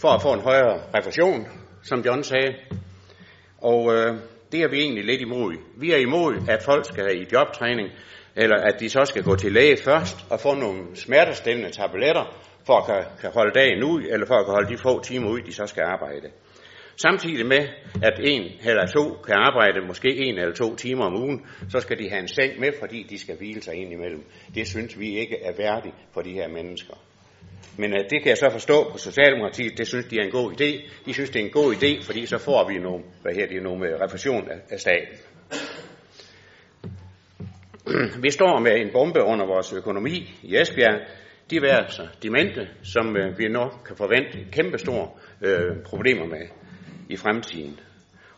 for at få en højere refusion, som John sagde. Og øh, det er vi egentlig lidt imod. Vi er imod, at folk skal i jobtræning, eller at de så skal gå til læge først og få nogle smertestillende tabletter, for at kan, kan holde dagen ud, eller for at kan holde de få timer ud, de så skal arbejde. Samtidig med, at en eller to kan arbejde måske en eller to timer om ugen, så skal de have en seng med, fordi de skal hvile sig ind imellem. Det synes vi ikke er værdigt for de her mennesker. Men uh, det kan jeg så forstå på Socialdemokratiet, det synes de er en god idé. De synes, det er en god idé, fordi så får vi nogle, hvad her, det, nogle øh, refusion af, af staten. vi står med en bombe under vores økonomi i Esbjerg, de værelser, altså de demente, som øh, vi nok kan forvente kæmpe store øh, problemer med i fremtiden.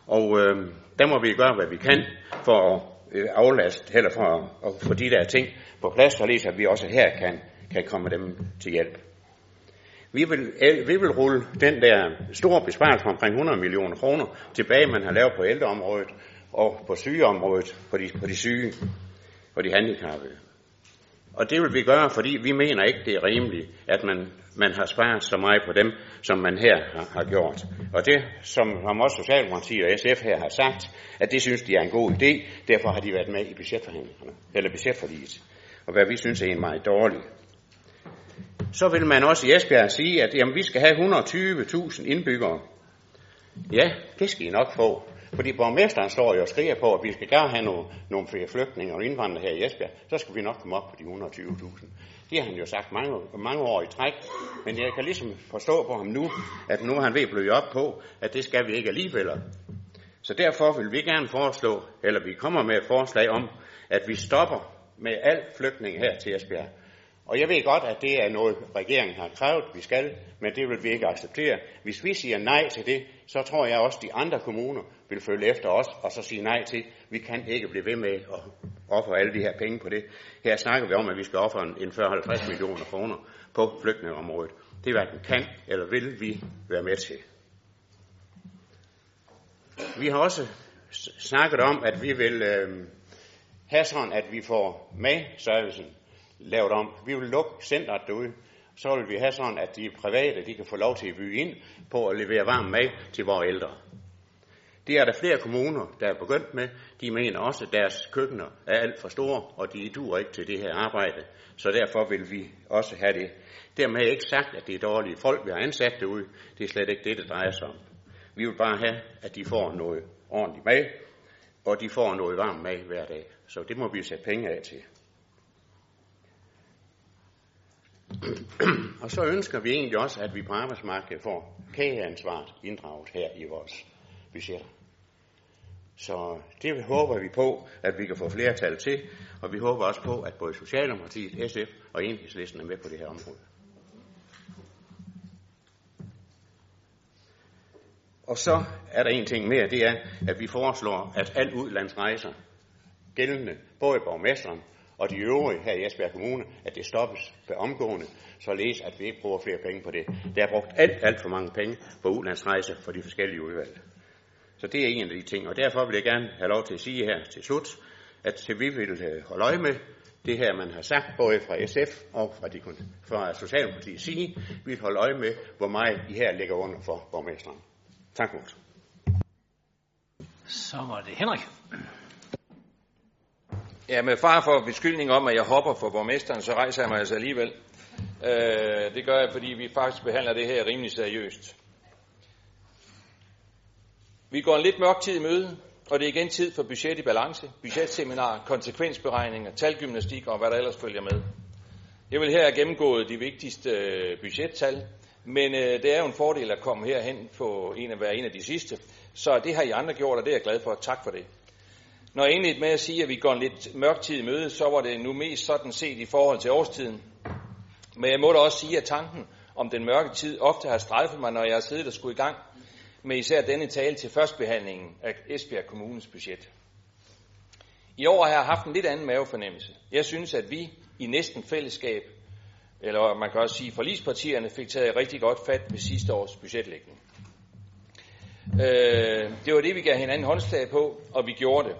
Og øh, der må vi gøre, hvad vi kan for at øh, aflaste, eller for at, at få de der ting på plads, således at vi også her kan, kan komme dem til hjælp. Vi vil, øh, vi vil rulle den der store besparelse på omkring 100 millioner kroner tilbage, man har lavet på ældreområdet og på sygeområdet, på de, på de syge og de handicappede. Og det vil vi gøre, fordi vi mener ikke, det er rimeligt, at man, man har sparet så meget på dem, som man her har, har gjort. Og det, som, som også Socialdemokratiet og SF her har sagt, at det synes de er en god idé, derfor har de været med i budgetforhandlingerne, eller budgetforliget. Og hvad vi synes er en meget dårlig. Så vil man også i Esbjerg sige, at jamen, vi skal have 120.000 indbyggere. Ja, det skal I nok få. Fordi borgmesteren står jo og skriger på, at vi skal gerne have nogle, nogle flere flygtninge og indvandrere her i Esbjerg, så skal vi nok komme op på de 120.000. Det har han jo sagt mange, mange år i træk, men jeg kan ligesom forstå på ham nu, at nu har han ved at blive op på, at det skal vi ikke alligevel. Så derfor vil vi gerne foreslå, eller vi kommer med et forslag om, at vi stopper med al flygtning her til Esbjerg. Og jeg ved godt, at det er noget, regeringen har krævet, vi skal, men det vil vi ikke acceptere. Hvis vi siger nej til det, så tror jeg også, at de andre kommuner vil følge efter os, og så sige nej til, vi kan ikke blive ved med at ofre alle de her penge på det. Her snakker vi om, at vi skal ofre en 40-50 millioner kroner på flygtningeområdet. Det hverken kan eller vil vi være med til. Vi har også snakket om, at vi vil øh, have sådan, at vi får med servicen lavet om. Vi vil lukke centret derude. Så vil vi have sådan, at de private de kan få lov til at bygge ind på at levere varm mad til vores ældre. Det er der flere kommuner, der er begyndt med. De mener også, at deres køkkener er alt for store, og de duer ikke til det her arbejde. Så derfor vil vi også have det. Dermed er ikke sagt, at det er dårlige folk, vi har ansat derude. Det er slet ikke det, det drejer sig om. Vi vil bare have, at de får noget ordentligt mad, og de får noget varm mad hver dag. Så det må vi sætte penge af til. og så ønsker vi egentlig også, at vi på arbejdsmarkedet får kageansvaret inddraget her i vores budgetter. Så det håber vi på, at vi kan få flertal til, og vi håber også på, at både Socialdemokratiet, SF og Enhedslisten er med på det her område. Og så er der en ting mere, det er, at vi foreslår, at al udlandsrejser, gældende både borgmesteren og de øvrige her i Esbjerg Kommune, at det stoppes på omgående, således at vi ikke bruger flere penge på det. Der er brugt alt, alt for mange penge på udlandsrejser for de forskellige udvalg. Så det er en af de ting, og derfor vil jeg gerne have lov til at sige her til slut, at til vi vil øh, holde øje med det her, man har sagt, både fra SF og fra, de, fra Socialdemokratiets side. Vi vil holde øje med, hvor meget I her ligger under for borgmesteren. Tak for Så var det Henrik. Ja, med far for beskyldning om, at jeg hopper for borgmesteren, så rejser jeg mig altså alligevel. Øh, det gør jeg, fordi vi faktisk behandler det her rimelig seriøst. Vi går en lidt mørk tid i møde, og det er igen tid for budget i balance, budgetseminar, konsekvensberegninger, talgymnastik og hvad der ellers følger med. Jeg vil her have gennemgået de vigtigste øh, budgettal, men øh, det er jo en fordel at komme herhen på en af være en af de sidste. Så det har I andre gjort, og det er jeg glad for. Tak for det. Når jeg indledte med at sige, at vi går en lidt mørk tid i møde, så var det nu mest sådan set i forhold til årstiden. Men jeg må da også sige, at tanken om den mørke tid ofte har strejfet mig, når jeg har siddet og skulle i gang med især denne tale til førstbehandlingen af Esbjerg Kommunes budget. I år har jeg haft en lidt anden mavefornemmelse. Jeg synes, at vi i næsten fællesskab, eller man kan også sige forlispartierne, fik taget rigtig godt fat ved sidste års budgetlægning. Øh, det var det, vi gav hinanden håndslag på, og vi gjorde det.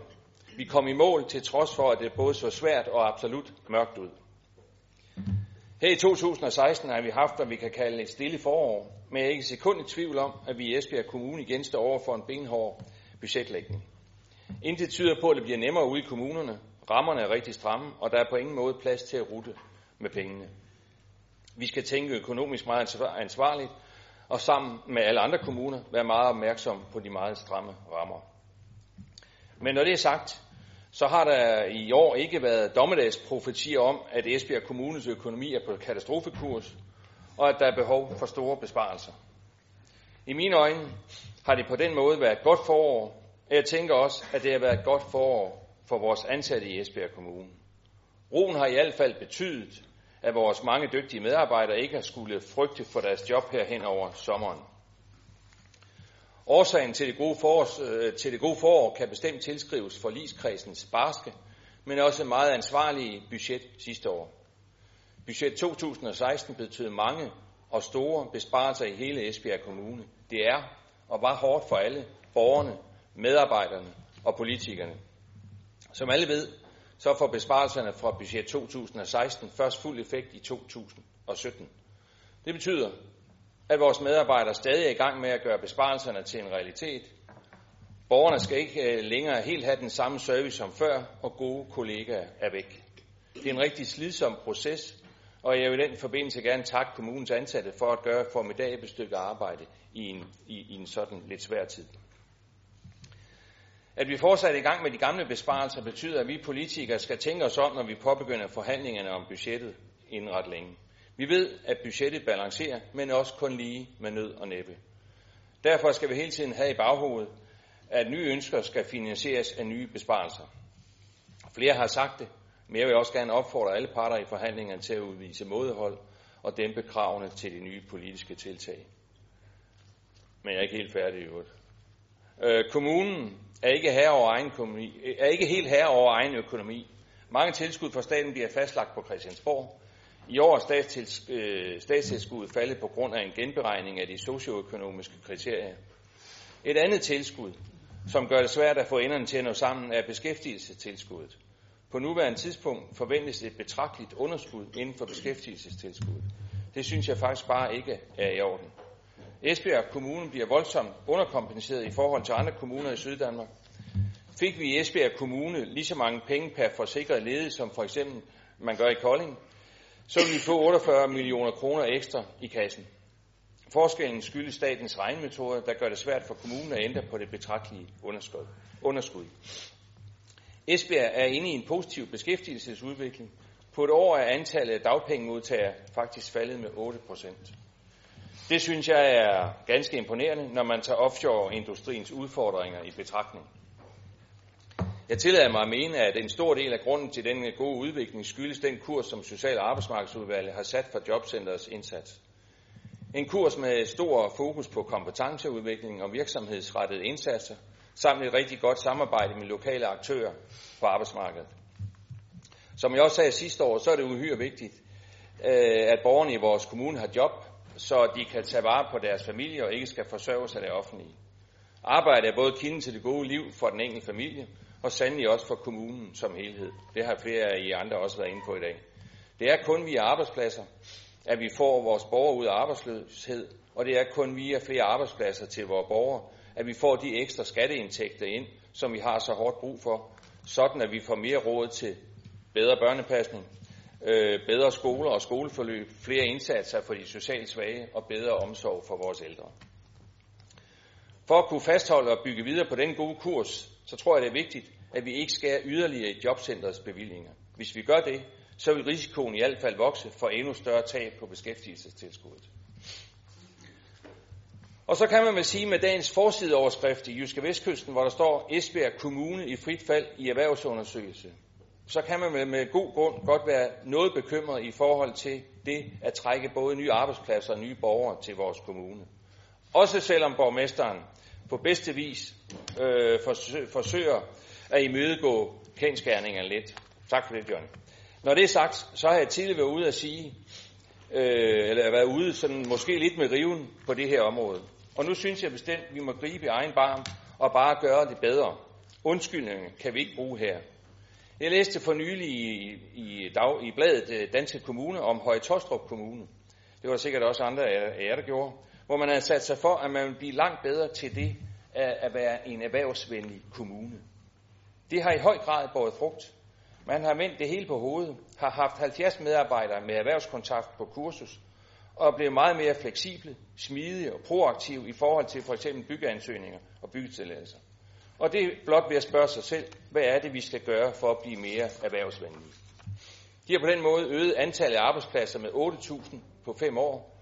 Vi kom i mål til trods for, at det både så svært og absolut mørkt ud. Her i 2016 har vi haft, hvad vi kan kalde et stille forår, men jeg er ikke sekund i tvivl om, at vi i Esbjerg Kommune igen står over for en benhård budgetlægning. Intet tyder på, at det bliver nemmere ude i kommunerne. Rammerne er rigtig stramme, og der er på ingen måde plads til at rute med pengene. Vi skal tænke økonomisk meget ansvarligt, og sammen med alle andre kommuner være meget opmærksom på de meget stramme rammer. Men når det er sagt, så har der i år ikke været dommedagsprofetier om, at Esbjerg Kommunes økonomi er på katastrofekurs, og at der er behov for store besparelser. I mine øjne har det på den måde været et godt forår, og jeg tænker også, at det har været et godt forår for vores ansatte i Esbjerg Kommune. Roen har i hvert fald betydet, at vores mange dygtige medarbejdere ikke har skulle frygte for deres job her hen over sommeren. Årsagen til det, gode forår, øh, til det gode forår kan bestemt tilskrives for liskredsens barske, men også meget ansvarlige budget sidste år. Budget 2016 betød mange og store besparelser i hele Esbjerg Kommune. Det er og var hårdt for alle borgerne, medarbejderne og politikerne. Som alle ved, så får besparelserne fra budget 2016 først fuld effekt i 2017. Det betyder, at vores medarbejdere stadig er i gang med at gøre besparelserne til en realitet. Borgerne skal ikke øh, længere helt have den samme service som før, og gode kollegaer er væk. Det er en rigtig slidsom proces, og jeg vil i den forbindelse gerne takke kommunens ansatte for at gøre et formidabelt stykke arbejde i en, i, i en sådan lidt svær tid. At vi fortsat er i gang med de gamle besparelser betyder, at vi politikere skal tænke os om, når vi påbegynder forhandlingerne om budgettet inden ret længe. Vi ved, at budgettet balancerer, men også kun lige med nød og næppe. Derfor skal vi hele tiden have i baghovedet, at nye ønsker skal finansieres af nye besparelser. Flere har sagt det, men jeg vil også gerne opfordre alle parter i forhandlingerne til at udvise mådehold og dæmpe kravene til de nye politiske tiltag. Men jeg er ikke helt færdig i øvrigt. Øh, kommunen er ikke, herre over egen økonomi, er ikke helt herre over egen økonomi. Mange tilskud fra staten bliver fastlagt på Christiansborg, i år er øh, statstilskuddet faldet på grund af en genberegning af de socioøkonomiske kriterier. Et andet tilskud, som gør det svært at få enderne til at nå sammen, er beskæftigelsestilskuddet. På nuværende tidspunkt forventes et betragteligt underskud inden for beskæftigelsestilskuddet. Det synes jeg faktisk bare ikke er i orden. Esbjerg Kommune bliver voldsomt underkompenseret i forhold til andre kommuner i Syddanmark. Fik vi i Esbjerg Kommune lige så mange penge per forsikret ledige, som for eksempel man gør i Kolding, så vil vi få 48 millioner kroner ekstra i kassen. Forskellen skyldes statens regnmetode, der gør det svært for kommunen at ændre på det betragtelige underskud. Esbjerg er inde i en positiv beskæftigelsesudvikling. På et år er antallet af dagpengemodtagere faktisk faldet med 8 procent. Det synes jeg er ganske imponerende, når man tager offshore-industriens udfordringer i betragtning. Jeg tillader mig at mene, at en stor del af grunden til denne gode udvikling skyldes den kurs, som Social- og Arbejdsmarkedsudvalget har sat for Jobcenterets indsats. En kurs med stor fokus på kompetenceudvikling og virksomhedsrettede indsatser, samt et rigtig godt samarbejde med lokale aktører på arbejdsmarkedet. Som jeg også sagde sidste år, så er det uhyre vigtigt, øh, at borgerne i vores kommune har job, så de kan tage vare på deres familie og ikke skal forsørges af det offentlige. Arbejde er både kilden til det gode liv for den enkelte familie, og sandelig også for kommunen som helhed. Det har flere af I andre også været inde på i dag. Det er kun via arbejdspladser, at vi får vores borgere ud af arbejdsløshed, og det er kun via flere arbejdspladser til vores borgere, at vi får de ekstra skatteindtægter ind, som vi har så hårdt brug for, sådan at vi får mere råd til bedre børnepasning, øh, bedre skoler og skoleforløb, flere indsatser for de socialt svage og bedre omsorg for vores ældre. For at kunne fastholde og bygge videre på den gode kurs, så tror jeg, det er vigtigt, at vi ikke skærer yderligere i jobcentrets bevillinger. Hvis vi gør det, så vil risikoen i hvert fald vokse for endnu større tab på beskæftigelsestilskuddet. Og så kan man vel sige med dagens forsideoverskrift i Jyske Vestkysten, hvor der står Esbjerg Kommune i frit fald i erhvervsundersøgelse, så kan man med god grund godt være noget bekymret i forhold til det at trække både nye arbejdspladser og nye borgere til vores kommune. Også selvom borgmesteren på bedste vis øh, forsøger at imødegå kendskærningerne lidt. Tak for det, John. Når det er sagt, så har jeg tidligere været ude at sige, øh, eller været ude sådan måske lidt med riven på det her område. Og nu synes jeg bestemt, at vi må gribe i egen barm og bare gøre det bedre. Undskyldninger kan vi ikke bruge her. Jeg læste for nylig i, i, dag, i bladet øh, Danske Kommune om Høje Tostrup Kommune. Det var sikkert også andre af jer, der gjorde. Hvor man har sat sig for, at man ville blive langt bedre til det at, at være en erhvervsvenlig kommune. Det har i høj grad båret frugt. Man har vendt det hele på hovedet, har haft 70 medarbejdere med erhvervskontakt på kursus, og er blevet meget mere fleksible, smidige og proaktive i forhold til for eksempel byggeansøgninger og byggetilladelser. Og det er blot ved at spørge sig selv, hvad er det, vi skal gøre for at blive mere erhvervsvenlige. De har på den måde øget antallet af arbejdspladser med 8.000 på fem år,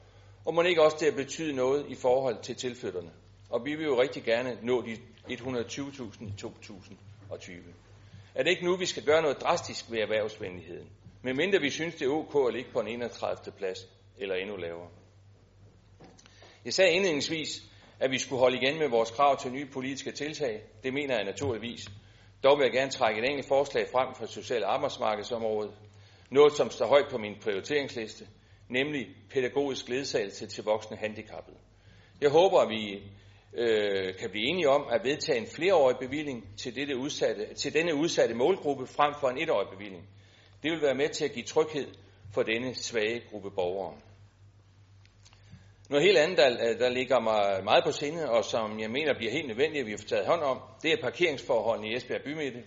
og må ikke også det at betyde noget i forhold til tilflytterne. Og vi vil jo rigtig gerne nå de 120.000 i 2020. Er det ikke nu, vi skal gøre noget drastisk ved erhvervsvenligheden? Medmindre vi synes, det er ok at ligge på en 31. plads eller endnu lavere. Jeg sagde indledningsvis, at vi skulle holde igen med vores krav til nye politiske tiltag. Det mener jeg naturligvis. Dog vil jeg gerne trække et enkelt forslag frem for social- arbejdsmarkedsområdet. Noget, som står højt på min prioriteringsliste, nemlig pædagogisk ledsagelse til voksne handicappede. Jeg håber, at vi øh, kan blive enige om at vedtage en flereårig bevilling til, dette udsatte, til denne udsatte målgruppe frem for en etårig bevilling. Det vil være med til at give tryghed for denne svage gruppe borgere. Noget helt andet, der, der ligger mig meget på sinde, og som jeg mener bliver helt nødvendigt, at vi får taget hånd om, det er parkeringsforholdene i Esbjerg Bymidte.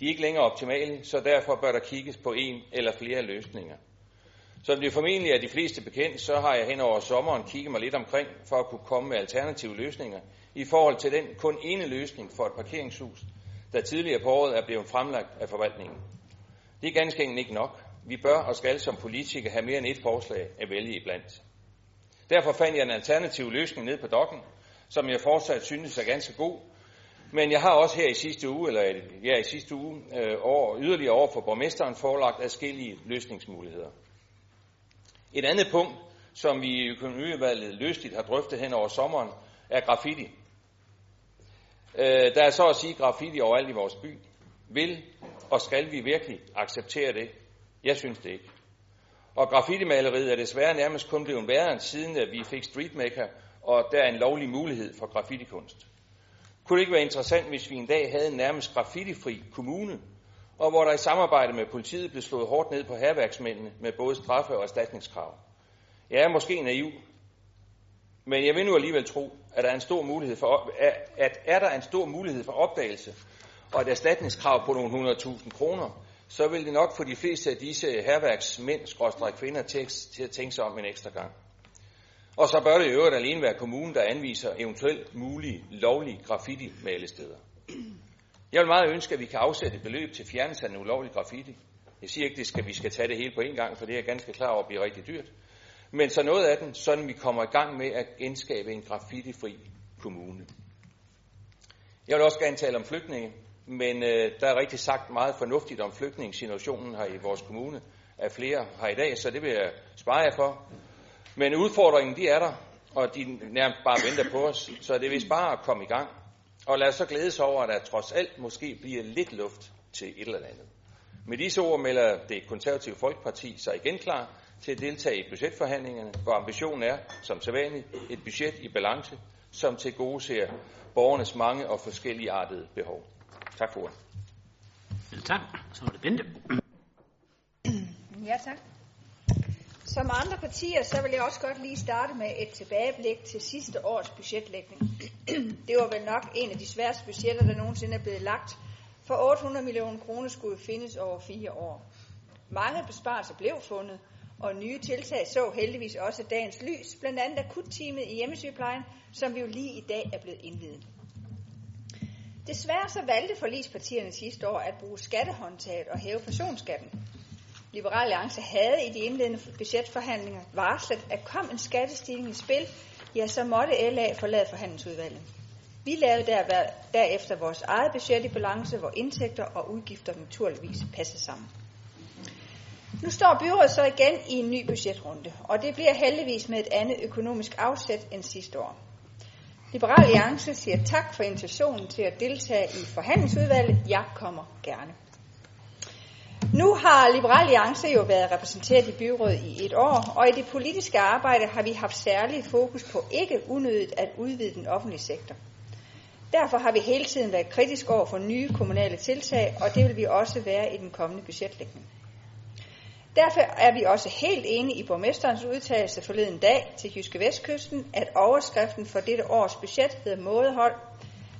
De er ikke længere optimale, så derfor bør der kigges på en eller flere løsninger. Som det formentlig er de fleste bekendt, så har jeg hen over sommeren kigget mig lidt omkring for at kunne komme med alternative løsninger i forhold til den kun ene løsning for et parkeringshus, der tidligere på året er blevet fremlagt af forvaltningen. Det er ganske enkelt ikke nok. Vi bør og skal som politikere have mere end et forslag at vælge iblandt. Derfor fandt jeg en alternativ løsning ned på dokken, som jeg fortsat synes er ganske god. Men jeg har også her i sidste uge, eller ja, i sidste uge, øh, over, yderligere over for borgmesteren forelagt adskillige løsningsmuligheder. Et andet punkt, som vi i økonomiudvalget løsligt har drøftet hen over sommeren, er graffiti. Øh, der er så at sige graffiti overalt i vores by. Vil og skal vi virkelig acceptere det? Jeg synes det ikke. Og graffitimaleriet er desværre nærmest kun blevet værre end siden, at vi fik Streetmaker, og der er en lovlig mulighed for graffitikunst. Kunne det ikke være interessant, hvis vi en dag havde en nærmest graffitifri kommune, og hvor der i samarbejde med politiet blev slået hårdt ned på herværksmændene med både straffe og erstatningskrav. Jeg er måske naiv, men jeg vil nu alligevel tro, at der er en stor mulighed for, at er der en stor mulighed for opdagelse og et erstatningskrav på nogle 100.000 kroner, så vil det nok få de fleste af disse herværksmænd, skråstrej kvinder, til, til at tænke sig om en ekstra gang. Og så bør det i øvrigt alene være kommunen, der anviser eventuelt mulige lovlige graffiti-malesteder. Jeg vil meget ønske, at vi kan afsætte et beløb til fjernelse af den ulovlig graffiti. Jeg siger ikke, at vi skal tage det hele på en gang, for det er jeg ganske klar over at blive rigtig dyrt. Men så noget af den, sådan vi kommer i gang med at genskabe en graffitifri kommune. Jeg vil også gerne tale om flygtninge, men øh, der er rigtig sagt meget fornuftigt om flygtningssituationen her i vores kommune af flere her i dag, så det vil jeg spare jer for. Men udfordringen, de er der, og de nærmest bare venter på os, så det vil vist bare at komme i gang. Og lad os så glæde sig over, at der trods alt måske bliver lidt luft til et eller andet. Med disse ord melder det konservative Folkeparti sig igen klar til at deltage i budgetforhandlingerne, hvor ambitionen er, som sædvanligt, et budget i balance, som til gode ser borgernes mange og forskellige artede behov. Tak for ordet. Tak. Så er det Bente. Ja, tak. Som andre partier, så vil jeg også godt lige starte med et tilbageblik til sidste års budgetlægning. Det var vel nok en af de sværeste budgetter, der nogensinde er blevet lagt. For 800 millioner kroner skulle findes over fire år. Mange besparelser blev fundet, og nye tiltag så heldigvis også dagens lys, blandt andet akutteamet i hjemmesygeplejen, som vi jo lige i dag er blevet indvidet. Desværre så valgte forlispartierne sidste år at bruge skattehåndtaget og hæve personskatten. Liberal Alliance havde i de indledende budgetforhandlinger varslet, at kom en skattestigning i spil, ja, så måtte LA forlade forhandlingsudvalget. Vi lavede der, derefter vores eget budget i balance, hvor indtægter og udgifter naturligvis passede sammen. Nu står byrådet så igen i en ny budgetrunde, og det bliver heldigvis med et andet økonomisk afsæt end sidste år. Liberal Alliance siger tak for invitationen til at deltage i forhandlingsudvalget. Jeg kommer gerne. Nu har Liberal Alliance jo været repræsenteret i byrådet i et år, og i det politiske arbejde har vi haft særlig fokus på ikke unødigt at udvide den offentlige sektor. Derfor har vi hele tiden været kritisk over for nye kommunale tiltag, og det vil vi også være i den kommende budgetlægning. Derfor er vi også helt enige i borgmesterens udtalelse forleden dag til Jyske Vestkysten, at overskriften for dette års budget hedder mådehold.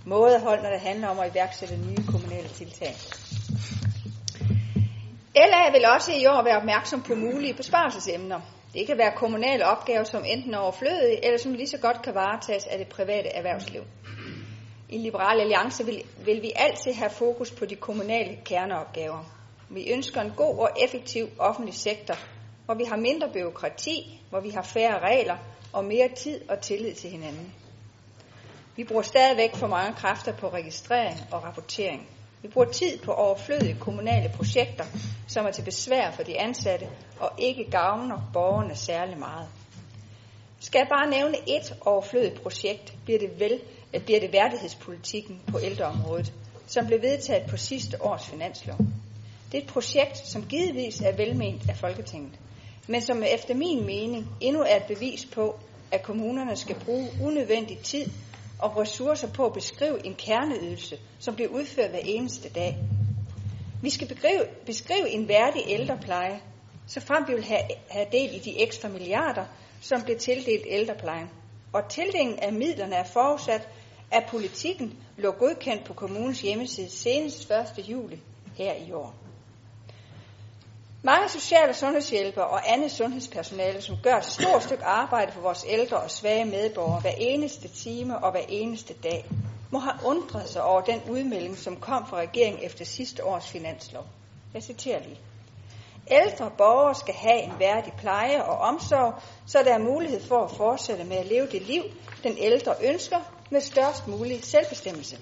Mådehold, når det handler om at iværksætte nye kommunale tiltag. LA vil også i år være opmærksom på mulige besparelsesemner. Det kan være kommunale opgaver, som enten er overflødige, eller som lige så godt kan varetages af det private erhvervsliv. I Liberale Alliance vil, vil vi altid have fokus på de kommunale kerneopgaver. Vi ønsker en god og effektiv offentlig sektor, hvor vi har mindre byråkrati, hvor vi har færre regler og mere tid og tillid til hinanden. Vi bruger stadigvæk for mange kræfter på registrering og rapportering. Vi bruger tid på overflødige kommunale projekter, som er til besvær for de ansatte og ikke gavner borgerne særlig meget. Skal jeg bare nævne et overflødigt projekt, bliver det, vel, øh, bliver det værdighedspolitikken på ældreområdet, som blev vedtaget på sidste års finanslov. Det er et projekt, som givetvis er velment af Folketinget, men som efter min mening endnu er et bevis på, at kommunerne skal bruge unødvendig tid og ressourcer på at beskrive en kerneydelse, som bliver udført hver eneste dag. Vi skal begrive, beskrive en værdig ældrepleje, så frem vi vil have, have del i de ekstra milliarder, som bliver tildelt ældreplejen. Og tildelingen af midlerne er forudsat, at politikken lå godkendt på kommunens hjemmeside senest 1. juli her i år. Mange social- og sundhedshjælpere og andet sundhedspersonale, som gør et stort stykke arbejde for vores ældre og svage medborgere hver eneste time og hver eneste dag, må have undret sig over den udmelding, som kom fra regeringen efter sidste års finanslov. Jeg citerer lige. Ældre borgere skal have en værdig pleje og omsorg, så der er mulighed for at fortsætte med at leve det liv, den ældre ønsker, med størst mulig selvbestemmelse.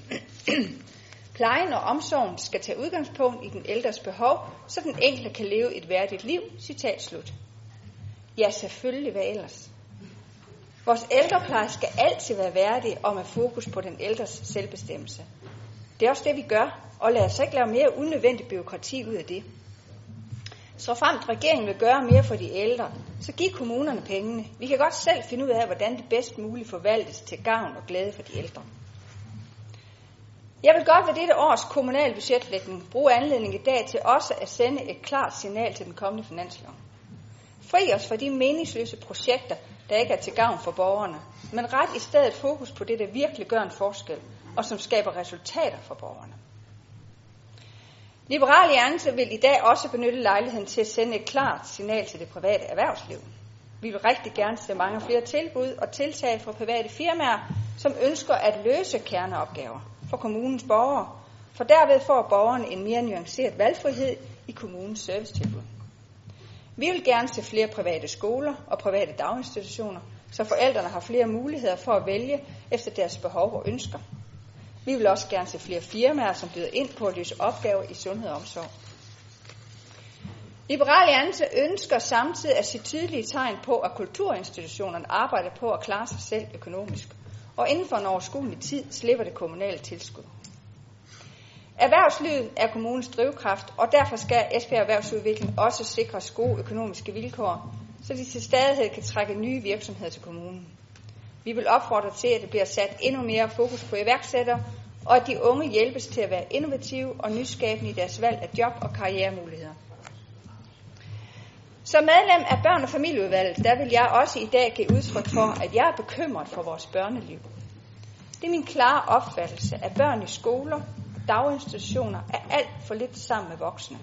Plejen og omsorgen skal tage udgangspunkt i den ældres behov, så den enkelte kan leve et værdigt liv. Citat slut. Ja, selvfølgelig, hvad ellers? Vores ældrepleje skal altid være værdig og med fokus på den ældres selvbestemmelse. Det er også det, vi gør, og lad os ikke lave mere unødvendig byråkrati ud af det. Så fremt regeringen vil gøre mere for de ældre, så giv kommunerne pengene. Vi kan godt selv finde ud af, hvordan det bedst muligt forvaltes til gavn og glæde for de ældre. Jeg vil godt ved dette års kommunal budgetlægning bruge anledningen i dag til også at sende et klart signal til den kommende finanslov. Fri os for de meningsløse projekter, der ikke er til gavn for borgerne, men ret i stedet fokus på det, der virkelig gør en forskel, og som skaber resultater for borgerne. Liberal Alliance vil i dag også benytte lejligheden til at sende et klart signal til det private erhvervsliv. Vi vil rigtig gerne se mange flere tilbud og tiltag fra private firmaer, som ønsker at løse kerneopgaver for kommunens borgere, for derved får borgerne en mere nuanceret valgfrihed i kommunens servicetilbud. Vi vil gerne se flere private skoler og private daginstitutioner, så forældrene har flere muligheder for at vælge efter deres behov og ønsker. Vi vil også gerne se flere firmaer, som byder ind på at løse opgaver i sundhed og omsorg. Liberal Alliance ønsker samtidig at se tydelige tegn på, at kulturinstitutionerne arbejder på at klare sig selv økonomisk, og inden for en overskuelig tid slipper det kommunale tilskud. Erhvervslivet er kommunens drivkraft, og derfor skal Esbjerg Erhvervsudvikling også sikre gode økonomiske vilkår, så de til stadighed kan trække nye virksomheder til kommunen. Vi vil opfordre til, at det bliver sat endnu mere fokus på iværksættere og at de unge hjælpes til at være innovative og nyskabende i deres valg af job og karrieremuligheder. Som medlem af børn- og familieudvalget, der vil jeg også i dag give udtryk for, at jeg er bekymret for vores børneliv. Det er min klare opfattelse, at børn i skoler, daginstitutioner er alt for lidt sammen med voksne.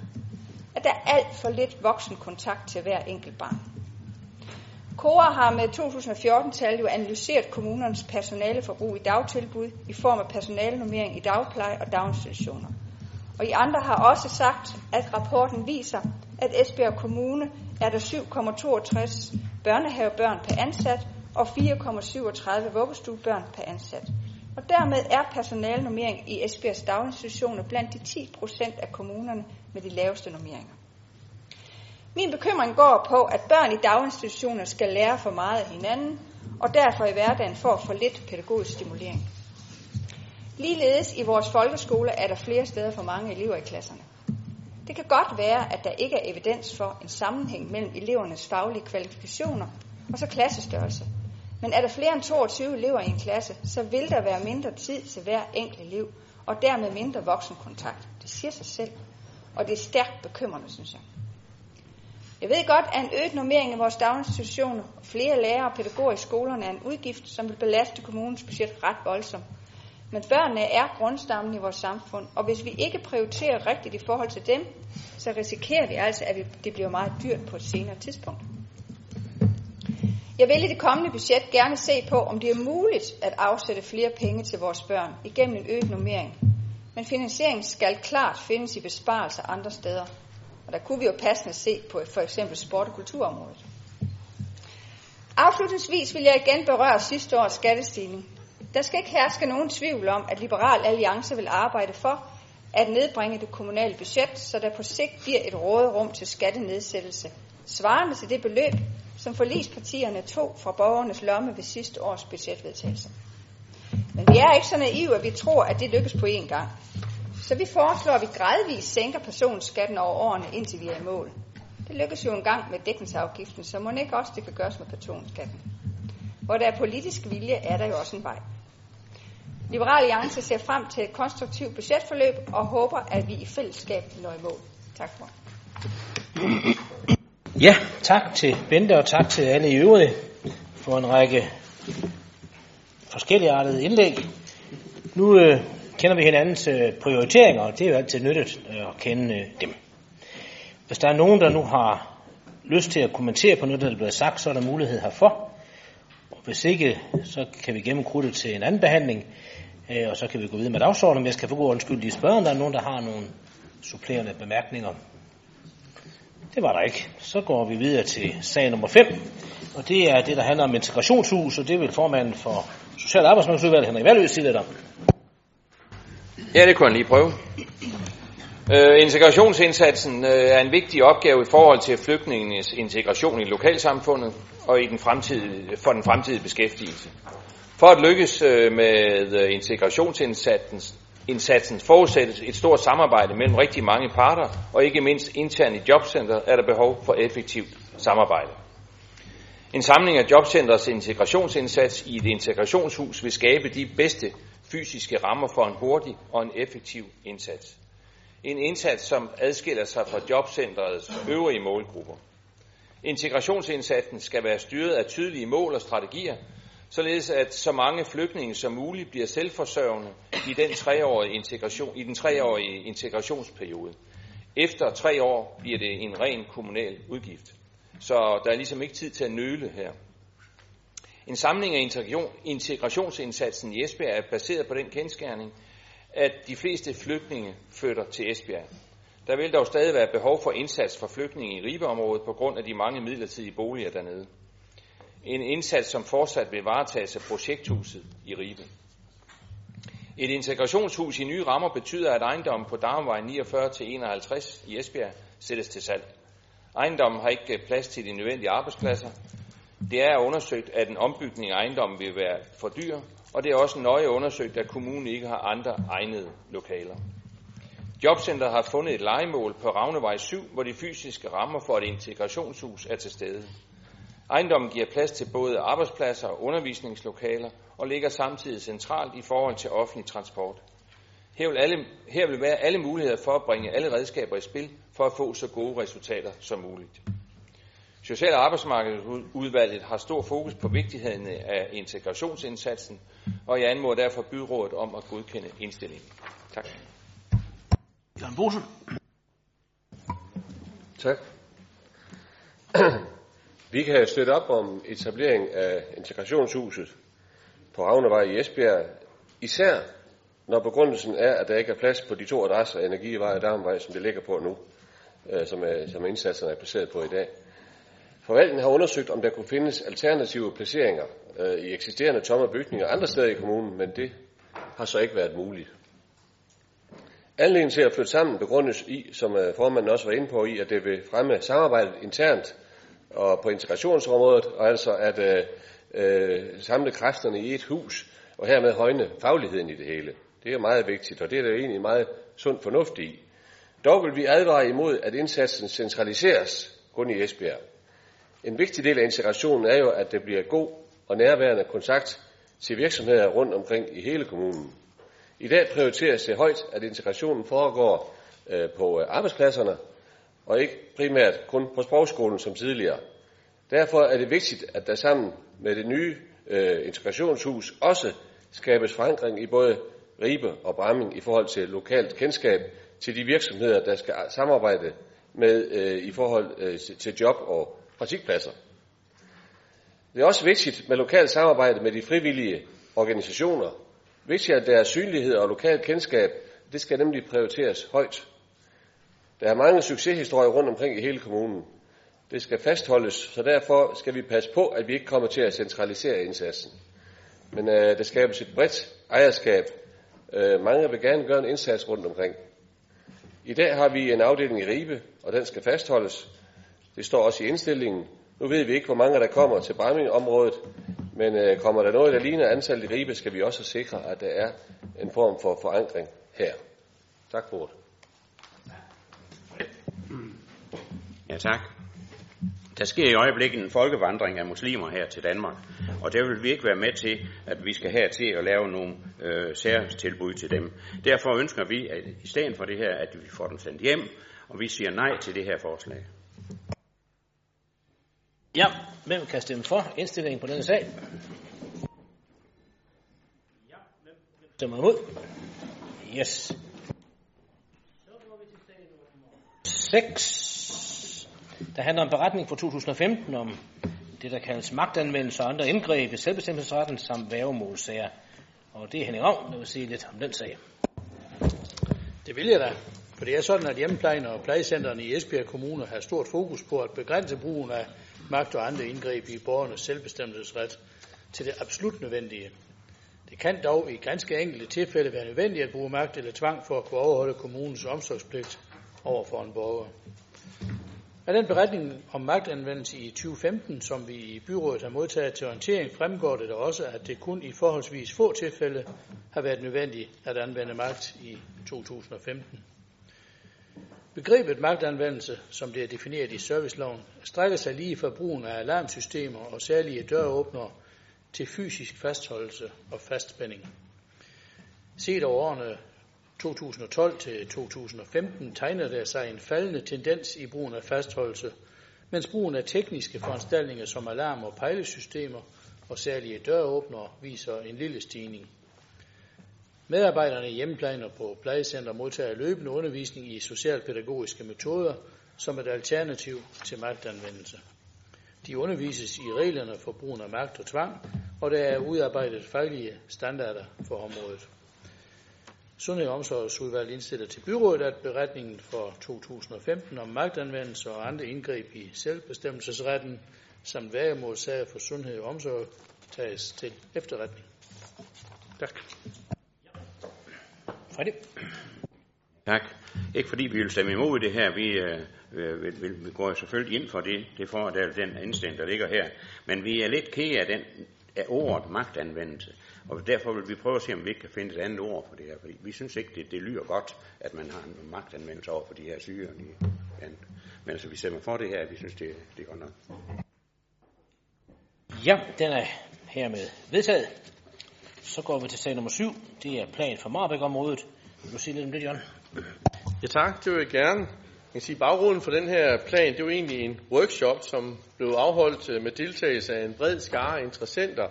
At der er alt for lidt voksenkontakt til hver enkelt barn. KORA har med 2014-tal jo analyseret kommunernes personaleforbrug i dagtilbud i form af personalnummering i dagpleje og daginstitutioner. Og I andre har også sagt, at rapporten viser, at Esbjerg Kommune er der 7,62 børnehavebørn per ansat og 4,37 vuggestuebørn per ansat. Og dermed er personalnummering i Esbjergs daginstitutioner blandt de 10 procent af kommunerne med de laveste normeringer. Min bekymring går på, at børn i daginstitutioner skal lære for meget af hinanden, og derfor i hverdagen får for lidt pædagogisk stimulering. Ligeledes i vores folkeskole er der flere steder for mange elever i klasserne. Det kan godt være, at der ikke er evidens for en sammenhæng mellem elevernes faglige kvalifikationer og så klassestørrelse. Men er der flere end 22 elever i en klasse, så vil der være mindre tid til hver enkelt elev, og dermed mindre voksenkontakt. Det siger sig selv, og det er stærkt bekymrende, synes jeg. Jeg ved godt, at en øget normering i vores daginstitutioner og flere lærere og pædagoger i skolerne er en udgift, som vil belaste kommunens budget ret voldsomt. Men børnene er grundstammen i vores samfund, og hvis vi ikke prioriterer rigtigt i forhold til dem, så risikerer vi altså, at det bliver meget dyrt på et senere tidspunkt. Jeg vil i det kommende budget gerne se på, om det er muligt at afsætte flere penge til vores børn igennem en øget normering. Men finansieringen skal klart findes i besparelser andre steder. Og der kunne vi jo passende se på for eksempel sport- og kulturområdet. Afslutningsvis vil jeg igen berøre sidste års skattestigning. Der skal ikke herske nogen tvivl om, at Liberal Alliance vil arbejde for at nedbringe det kommunale budget, så der på sigt bliver et råderum til skattenedsættelse, svarende til det beløb, som forlispartierne tog fra borgernes lomme ved sidste års budgetvedtagelse. Men vi er ikke så naive, at vi tror, at det lykkes på én gang. Så vi foreslår, at vi gradvist sænker personskatten over årene, indtil vi er i mål. Det lykkes jo en gang med dækningsafgiften, så må ikke også det kan gøres med personskatten. Hvor der er politisk vilje, er der jo også en vej. Liberal Alliance ser frem til et konstruktivt budgetforløb og håber, at vi i fællesskab når i mål. Tak for. Ja, tak til Bente og tak til alle i øvrige for en række forskelligartede indlæg. Nu øh, kender vi hinandens øh, prioriteringer, og det er jo altid nyttigt øh, at kende øh, dem. Hvis der er nogen, der nu har lyst til at kommentere på noget, der er blevet sagt, så er der mulighed herfor. Og hvis ikke, så kan vi gennemkrutte til en anden behandling, øh, og så kan vi gå videre med dagsordenen. Men jeg skal for god undskyld lige spørge, om der er nogen, der har nogle supplerende bemærkninger. Det var der ikke. Så går vi videre til sag nummer 5, og det er det, der handler om integrationshus, og det vil formanden for Social- og Arbejdsmarkedsudvalget, Henrik Valø, sige lidt om. Ja, det kunne jeg lige prøve. Øh, integrationsindsatsen øh, er en vigtig opgave i forhold til flygtningenes integration i lokalsamfundet og i den fremtidige, for den fremtidige beskæftigelse. For at lykkes øh, med øh, integrationsindsatsen indsatsen forudsættes et stort samarbejde mellem rigtig mange parter, og ikke mindst internt i jobcenter er der behov for effektivt samarbejde. En samling af jobcentrets integrationsindsats i et integrationshus vil skabe de bedste fysiske rammer for en hurtig og en effektiv indsats. En indsats, som adskiller sig fra jobcentrets øvrige målgrupper. Integrationsindsatsen skal være styret af tydelige mål og strategier, således at så mange flygtninge som muligt bliver selvforsørgende i den treårige, integration, i den treårige integrationsperiode. Efter tre år bliver det en ren kommunal udgift. Så der er ligesom ikke tid til at nøle her. En samling af integration, integrationsindsatsen i Esbjerg er baseret på den kendskærning, at de fleste flygtninge flytter til Esbjerg. Der vil dog stadig være behov for indsats for flygtninge i Ribeområdet på grund af de mange midlertidige boliger dernede. En indsats, som fortsat vil varetages af projekthuset i Ribe. Et integrationshus i nye rammer betyder, at ejendommen på Darmvej 49-51 i Esbjerg sættes til salg. Ejendommen har ikke plads til de nødvendige arbejdspladser. Det er undersøgt, at en ombygning af ejendommen vil være for dyr, og det er også nøje undersøgt, at kommunen ikke har andre egnede lokaler. Jobcenter har fundet et legemål på Ravnevej 7, hvor de fysiske rammer for et integrationshus er til stede. Ejendommen giver plads til både arbejdspladser og undervisningslokaler og ligger samtidig centralt i forhold til offentlig transport. Her vil, alle, her vil være alle muligheder for at bringe alle redskaber i spil for at få så gode resultater som muligt. Social- og arbejdsmarkedsudvalget har stor fokus på vigtigheden af integrationsindsatsen, og jeg anmoder derfor byrådet om at godkende indstillingen. Tak. Jørgen Bosen. Tak. Vi kan støtte op om etablering af integrationshuset på Havnevej i Esbjerg, især når begrundelsen er, at der ikke er plads på de to adresser, Energivej og Darmvej, som det ligger på nu, øh, som, er, som indsatserne er placeret på i dag. Forvaltningen har undersøgt, om der kunne findes alternative placeringer øh, i eksisterende tomme bygninger andre steder i kommunen, men det har så ikke været muligt. Anledningen til at flytte sammen begrundes i, som øh, formanden også var inde på, i, at det vil fremme samarbejdet internt og på integrationsområdet, og altså at øh, øh, samle kræfterne i et hus, og hermed højne fagligheden i det hele. Det er meget vigtigt, og det er der egentlig meget sund fornuft i. Dog vil vi advare imod, at indsatsen centraliseres kun i Esbjerg. En vigtig del af integrationen er jo, at det bliver god og nærværende kontakt til virksomheder rundt omkring i hele kommunen. I dag prioriteres det højt, at integrationen foregår øh, på øh, arbejdspladserne, og ikke primært kun på sprogskolen som tidligere. Derfor er det vigtigt, at der sammen med det nye øh, integrationshus også skabes forankring i både Ribe og Bramming i forhold til lokalt kendskab til de virksomheder, der skal samarbejde med øh, i forhold øh, til job og praktikpladser. Det er også vigtigt med lokalt samarbejde med de frivillige organisationer. Vigtigt, at der er synlighed og lokalt kendskab. Det skal nemlig prioriteres højt. Der er mange succeshistorier rundt omkring i hele kommunen. Det skal fastholdes, så derfor skal vi passe på, at vi ikke kommer til at centralisere indsatsen. Men øh, der skabes et bredt ejerskab. Øh, mange vil gerne gøre en indsats rundt omkring. I dag har vi en afdeling i Ribe, og den skal fastholdes. Det står også i indstillingen. Nu ved vi ikke, hvor mange der kommer til Bramming-området, men øh, kommer der noget, der ligner antallet i Ribe, skal vi også sikre, at der er en form for forankring her. Tak for ordet. Ja, tak. Der sker i øjeblikket en folkevandring af muslimer her til Danmark, og der vil vi ikke være med til, at vi skal her til at lave nogle øh, særtilbud til dem. Derfor ønsker vi, at i stedet for det her, at vi får dem sendt hjem, og vi siger nej til det her forslag. Ja, hvem kan stemme for indstillingen på denne sag? Ja, hvem stemmer imod? Yes. Så går vi til sag nummer 6. Der handler om beretning fra 2015 om det, der kaldes magtanvendelse og andre indgreb i selvbestemmelsesretten samt værgemålsager. Og det er Henning Ravn, der vil sige lidt om den sag. Det vil jeg da. For det er sådan, at hjemmeplejen og plejecentrene i Esbjerg Kommune har stort fokus på at begrænse brugen af magt og andre indgreb i borgernes selvbestemmelsesret til det absolut nødvendige. Det kan dog i ganske enkelte tilfælde være nødvendigt at bruge magt eller tvang for at kunne overholde kommunens omsorgspligt over for en borger. Af den beretning om magtanvendelse i 2015, som vi i byrådet har modtaget til orientering, fremgår det da også, at det kun i forholdsvis få tilfælde har været nødvendigt at anvende magt i 2015. Begrebet magtanvendelse, som det er defineret i serviceloven, strækker sig lige fra brugen af alarmsystemer og særlige døråbnere til fysisk fastholdelse og fastspænding. Set over årene 2012 til 2015 tegner der sig en faldende tendens i brugen af fastholdelse, mens brugen af tekniske foranstaltninger som alarm- og pejlesystemer og særlige døråbnere viser en lille stigning. Medarbejderne i hjemmeplejen og på plejecenter modtager løbende undervisning i socialpædagogiske metoder som et alternativ til magtanvendelse. De undervises i reglerne for brugen af magt og tvang, og der er udarbejdet faglige standarder for området. Sundhed- og omsorgsudvalget indstiller til byrådet, at beretningen for 2015 om magtanvendelse og andre indgreb i selvbestemmelsesretten samt værgemålsager for sundhed og omsorg tages til efterretning. Tak. Freddy? Tak. Ikke fordi vi vil stemme imod det her. Vi, øh, vil, vil, vi går selvfølgelig ind for det, det for, der, den indstilling, der ligger her. Men vi er lidt kede af, den, af ordet magtanvendelse. Og derfor vil vi prøve at se, om vi ikke kan finde et andet ord for det her. Fordi vi synes ikke, det, det lyder godt, at man har en magtanvendelse over for de her syge. Men altså, vi stemmer for det her, vi synes, det, det er godt nok. Ja, den er hermed vedtaget. Så går vi til sag nummer 7. Det er plan for Marbæk-området. Vil du sige lidt om det, John? Ja tak, det vil jeg gerne. Jeg kan sige, baggrunden for den her plan, det var egentlig en workshop, som blev afholdt øh, med deltagelse af en bred skare interessenter.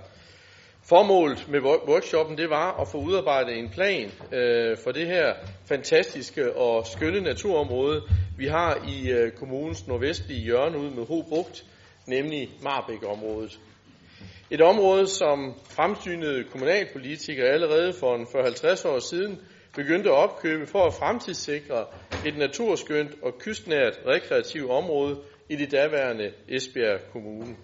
Formålet med workshoppen, det var at få udarbejdet en plan øh, for det her fantastiske og skønne naturområde, vi har i øh, kommunens nordvestlige hjørne ud med Hobugt, nemlig Marbæk-området. Et område, som fremsynede kommunalpolitikere allerede for en 40-50 år siden begyndte at opkøbe for at fremtidssikre et naturskønt og kystnært rekreativt område i det daværende Esbjerg Kommune.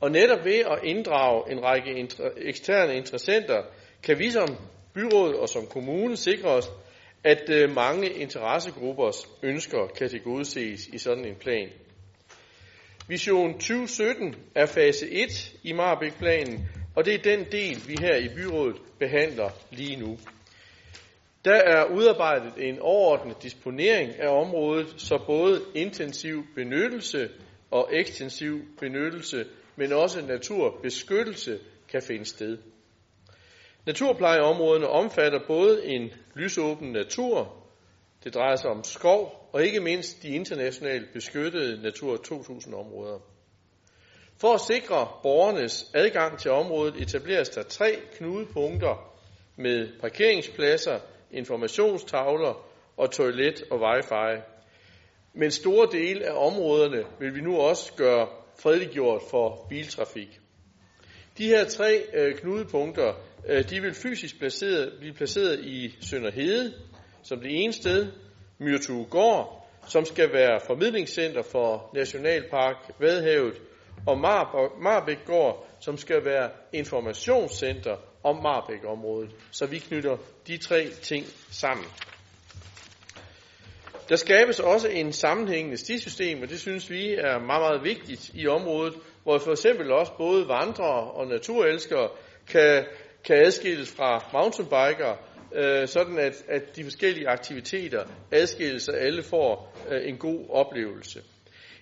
Og netop ved at inddrage en række eksterne interessenter, kan vi som byråd og som kommune sikre os, at øh, mange interessegruppers ønsker kan tilgodeses i sådan en plan. Vision 2017 er fase 1 i Marbæk-planen, og det er den del, vi her i byrådet behandler lige nu. Der er udarbejdet en overordnet disponering af området, så både intensiv benyttelse og ekstensiv benyttelse, men også naturbeskyttelse kan finde sted. Naturplejeområderne omfatter både en lysåben natur, det drejer sig om skov, og ikke mindst de internationalt beskyttede Natur 2000-områder. For at sikre borgernes adgang til området etableres der tre knudepunkter med parkeringspladser, informationstavler og toilet og wifi. Men store dele af områderne vil vi nu også gøre fredeliggjort for biltrafik. De her tre øh, knudepunkter, øh, de vil fysisk placeret, blive placeret i Sønderhede som det ene sted, Myrtugård, som skal være formidlingscenter for Nationalpark Vadehavet, og Marbækgård, som skal være informationscenter om Marbæk-området. Så vi knytter de tre ting sammen. Der skabes også en sammenhængende stisystem, og det synes vi er meget, meget vigtigt i området, hvor for eksempel også både vandrere og naturelskere kan, kan adskilles fra mountainbikere, øh, sådan at, at de forskellige aktiviteter adskilles, og alle får øh, en god oplevelse.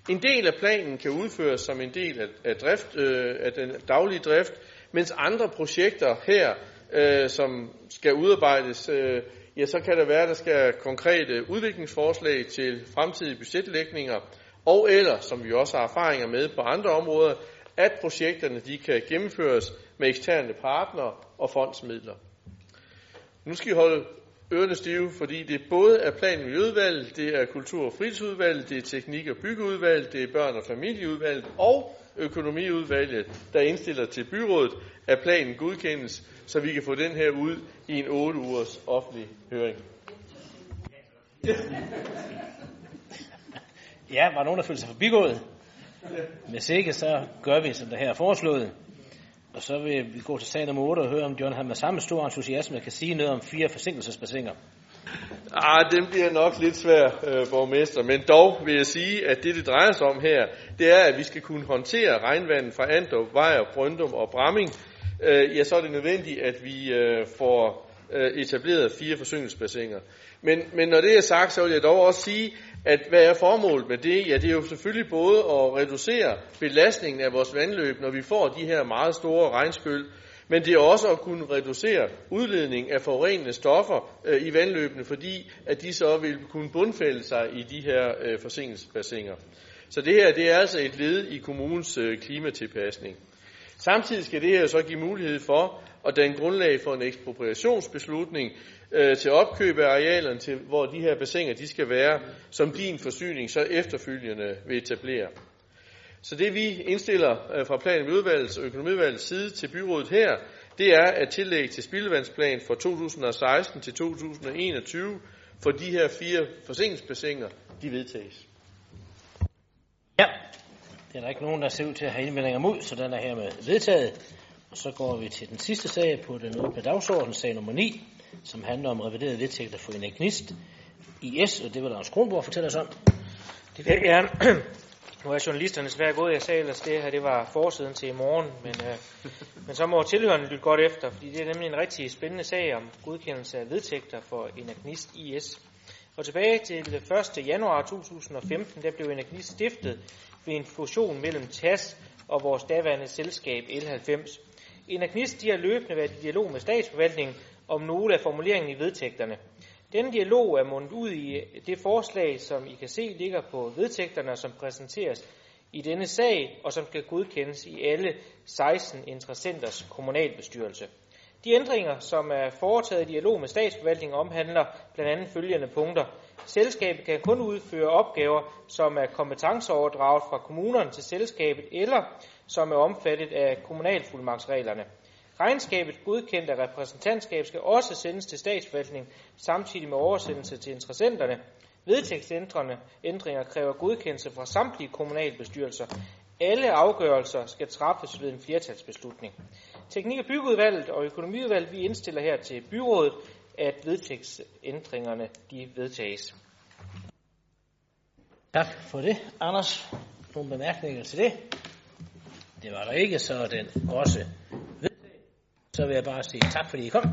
En del af planen kan udføres som en del af, af, drift, øh, af den daglige drift, mens andre projekter her, øh, som skal udarbejdes, øh, ja, så kan det være, at der skal konkrete udviklingsforslag til fremtidige budgetlægninger, og eller, som vi også har erfaringer med på andre områder, at projekterne de kan gennemføres med eksterne partnere og fondsmidler. Nu skal I holde ørerne stive, fordi det både er plan- og miljøudvalget, det er kultur- og fritidsudvalget, det er teknik- og byggeudvalget, det er børn- og familieudvalget og økonomiudvalget, der indstiller til byrådet, at planen godkendes, så vi kan få den her ud i en 8 ugers offentlig høring. Ja, var nogen, der følte sig forbigået? Hvis ikke, så gør vi, som det her er foreslået. Og så vil vi gå til sag nummer 8 og høre, om John har med samme stor entusiasme kan sige noget om fire forsinkelsesbassiner. Ah, den bliver nok lidt svær, øh, borgmester, men dog vil jeg sige, at det, det drejer sig om her, det er, at vi skal kunne håndtere regnvandet fra Andrup, Vejer, Brøndum og Bramming. Øh, ja, så er det nødvendigt, at vi øh, får øh, etableret fire forsyningsbassiner. Men, men når det er sagt, så vil jeg dog også sige, at hvad er formålet med det? Ja, det er jo selvfølgelig både at reducere belastningen af vores vandløb, når vi får de her meget store regnskyld, men det er også at kunne reducere udledning af forurenende stoffer øh, i vandløbene, fordi at de så vil kunne bundfælde sig i de her øh, forsinkelsesbassiner. Så det her det er altså et led i kommunens øh, klimatilpasning. Samtidig skal det her så give mulighed for at danne grundlag for en ekspropriationsbeslutning øh, til opkøb af arealerne, til, hvor de her bassiner de skal være, som din forsyning så efterfølgende vil etablere. Så det vi indstiller øh, fra planen udvalgets og økonomiudvalgets side til byrådet her, det er at tillægge til spildevandsplan for 2016 til 2021 for de her fire forsinkelsesbassiner, de vedtages. Ja, det er der ikke nogen, der ser ud til at have indvendinger mod, så den er hermed vedtaget. Og så går vi til den sidste sag på den åbne dagsorden, sag nummer 9, som handler om reviderede vedtægter for Energist IS, og det vil Lars Kronborg fortælle os om. Det vil jeg gerne. Nu er journalisterne svært gået, jeg sagde ellers det her, det var forsiden til i morgen, men, øh, men så må tilhørende lytte godt efter, fordi det er nemlig en rigtig spændende sag om godkendelse af vedtægter for Energist IS. Og tilbage til 1. januar 2015, der blev Energist stiftet ved en fusion mellem TAS og vores daværende selskab L90. Energist de har løbende været i dialog med statsforvaltningen om nogle af formuleringerne i vedtægterne – denne dialog er mundet ud i det forslag, som I kan se ligger på vedtægterne, som præsenteres i denne sag, og som skal godkendes i alle 16 interessenters kommunalbestyrelse. De ændringer, som er foretaget i dialog med statsforvaltningen, omhandler blandt andet følgende punkter. Selskabet kan kun udføre opgaver, som er kompetenceoverdraget fra kommunerne til selskabet, eller som er omfattet af kommunalfuldmagtsreglerne. Regnskabet godkendt af repræsentantskab skal også sendes til statsforvaltningen, samtidig med oversendelse til interessenterne. Vedtægtsændrende ændringer kræver godkendelse fra samtlige kommunalbestyrelser. Alle afgørelser skal træffes ved en flertalsbeslutning. Teknik- og byggeudvalget og økonomiudvalget vi indstiller her til byrådet, at vedtægtsændringerne de vedtages. Tak for det, Anders. Nogle bemærkninger til det? Det var der ikke, så er den også. Så vil jeg bare sige tak, fordi I kom.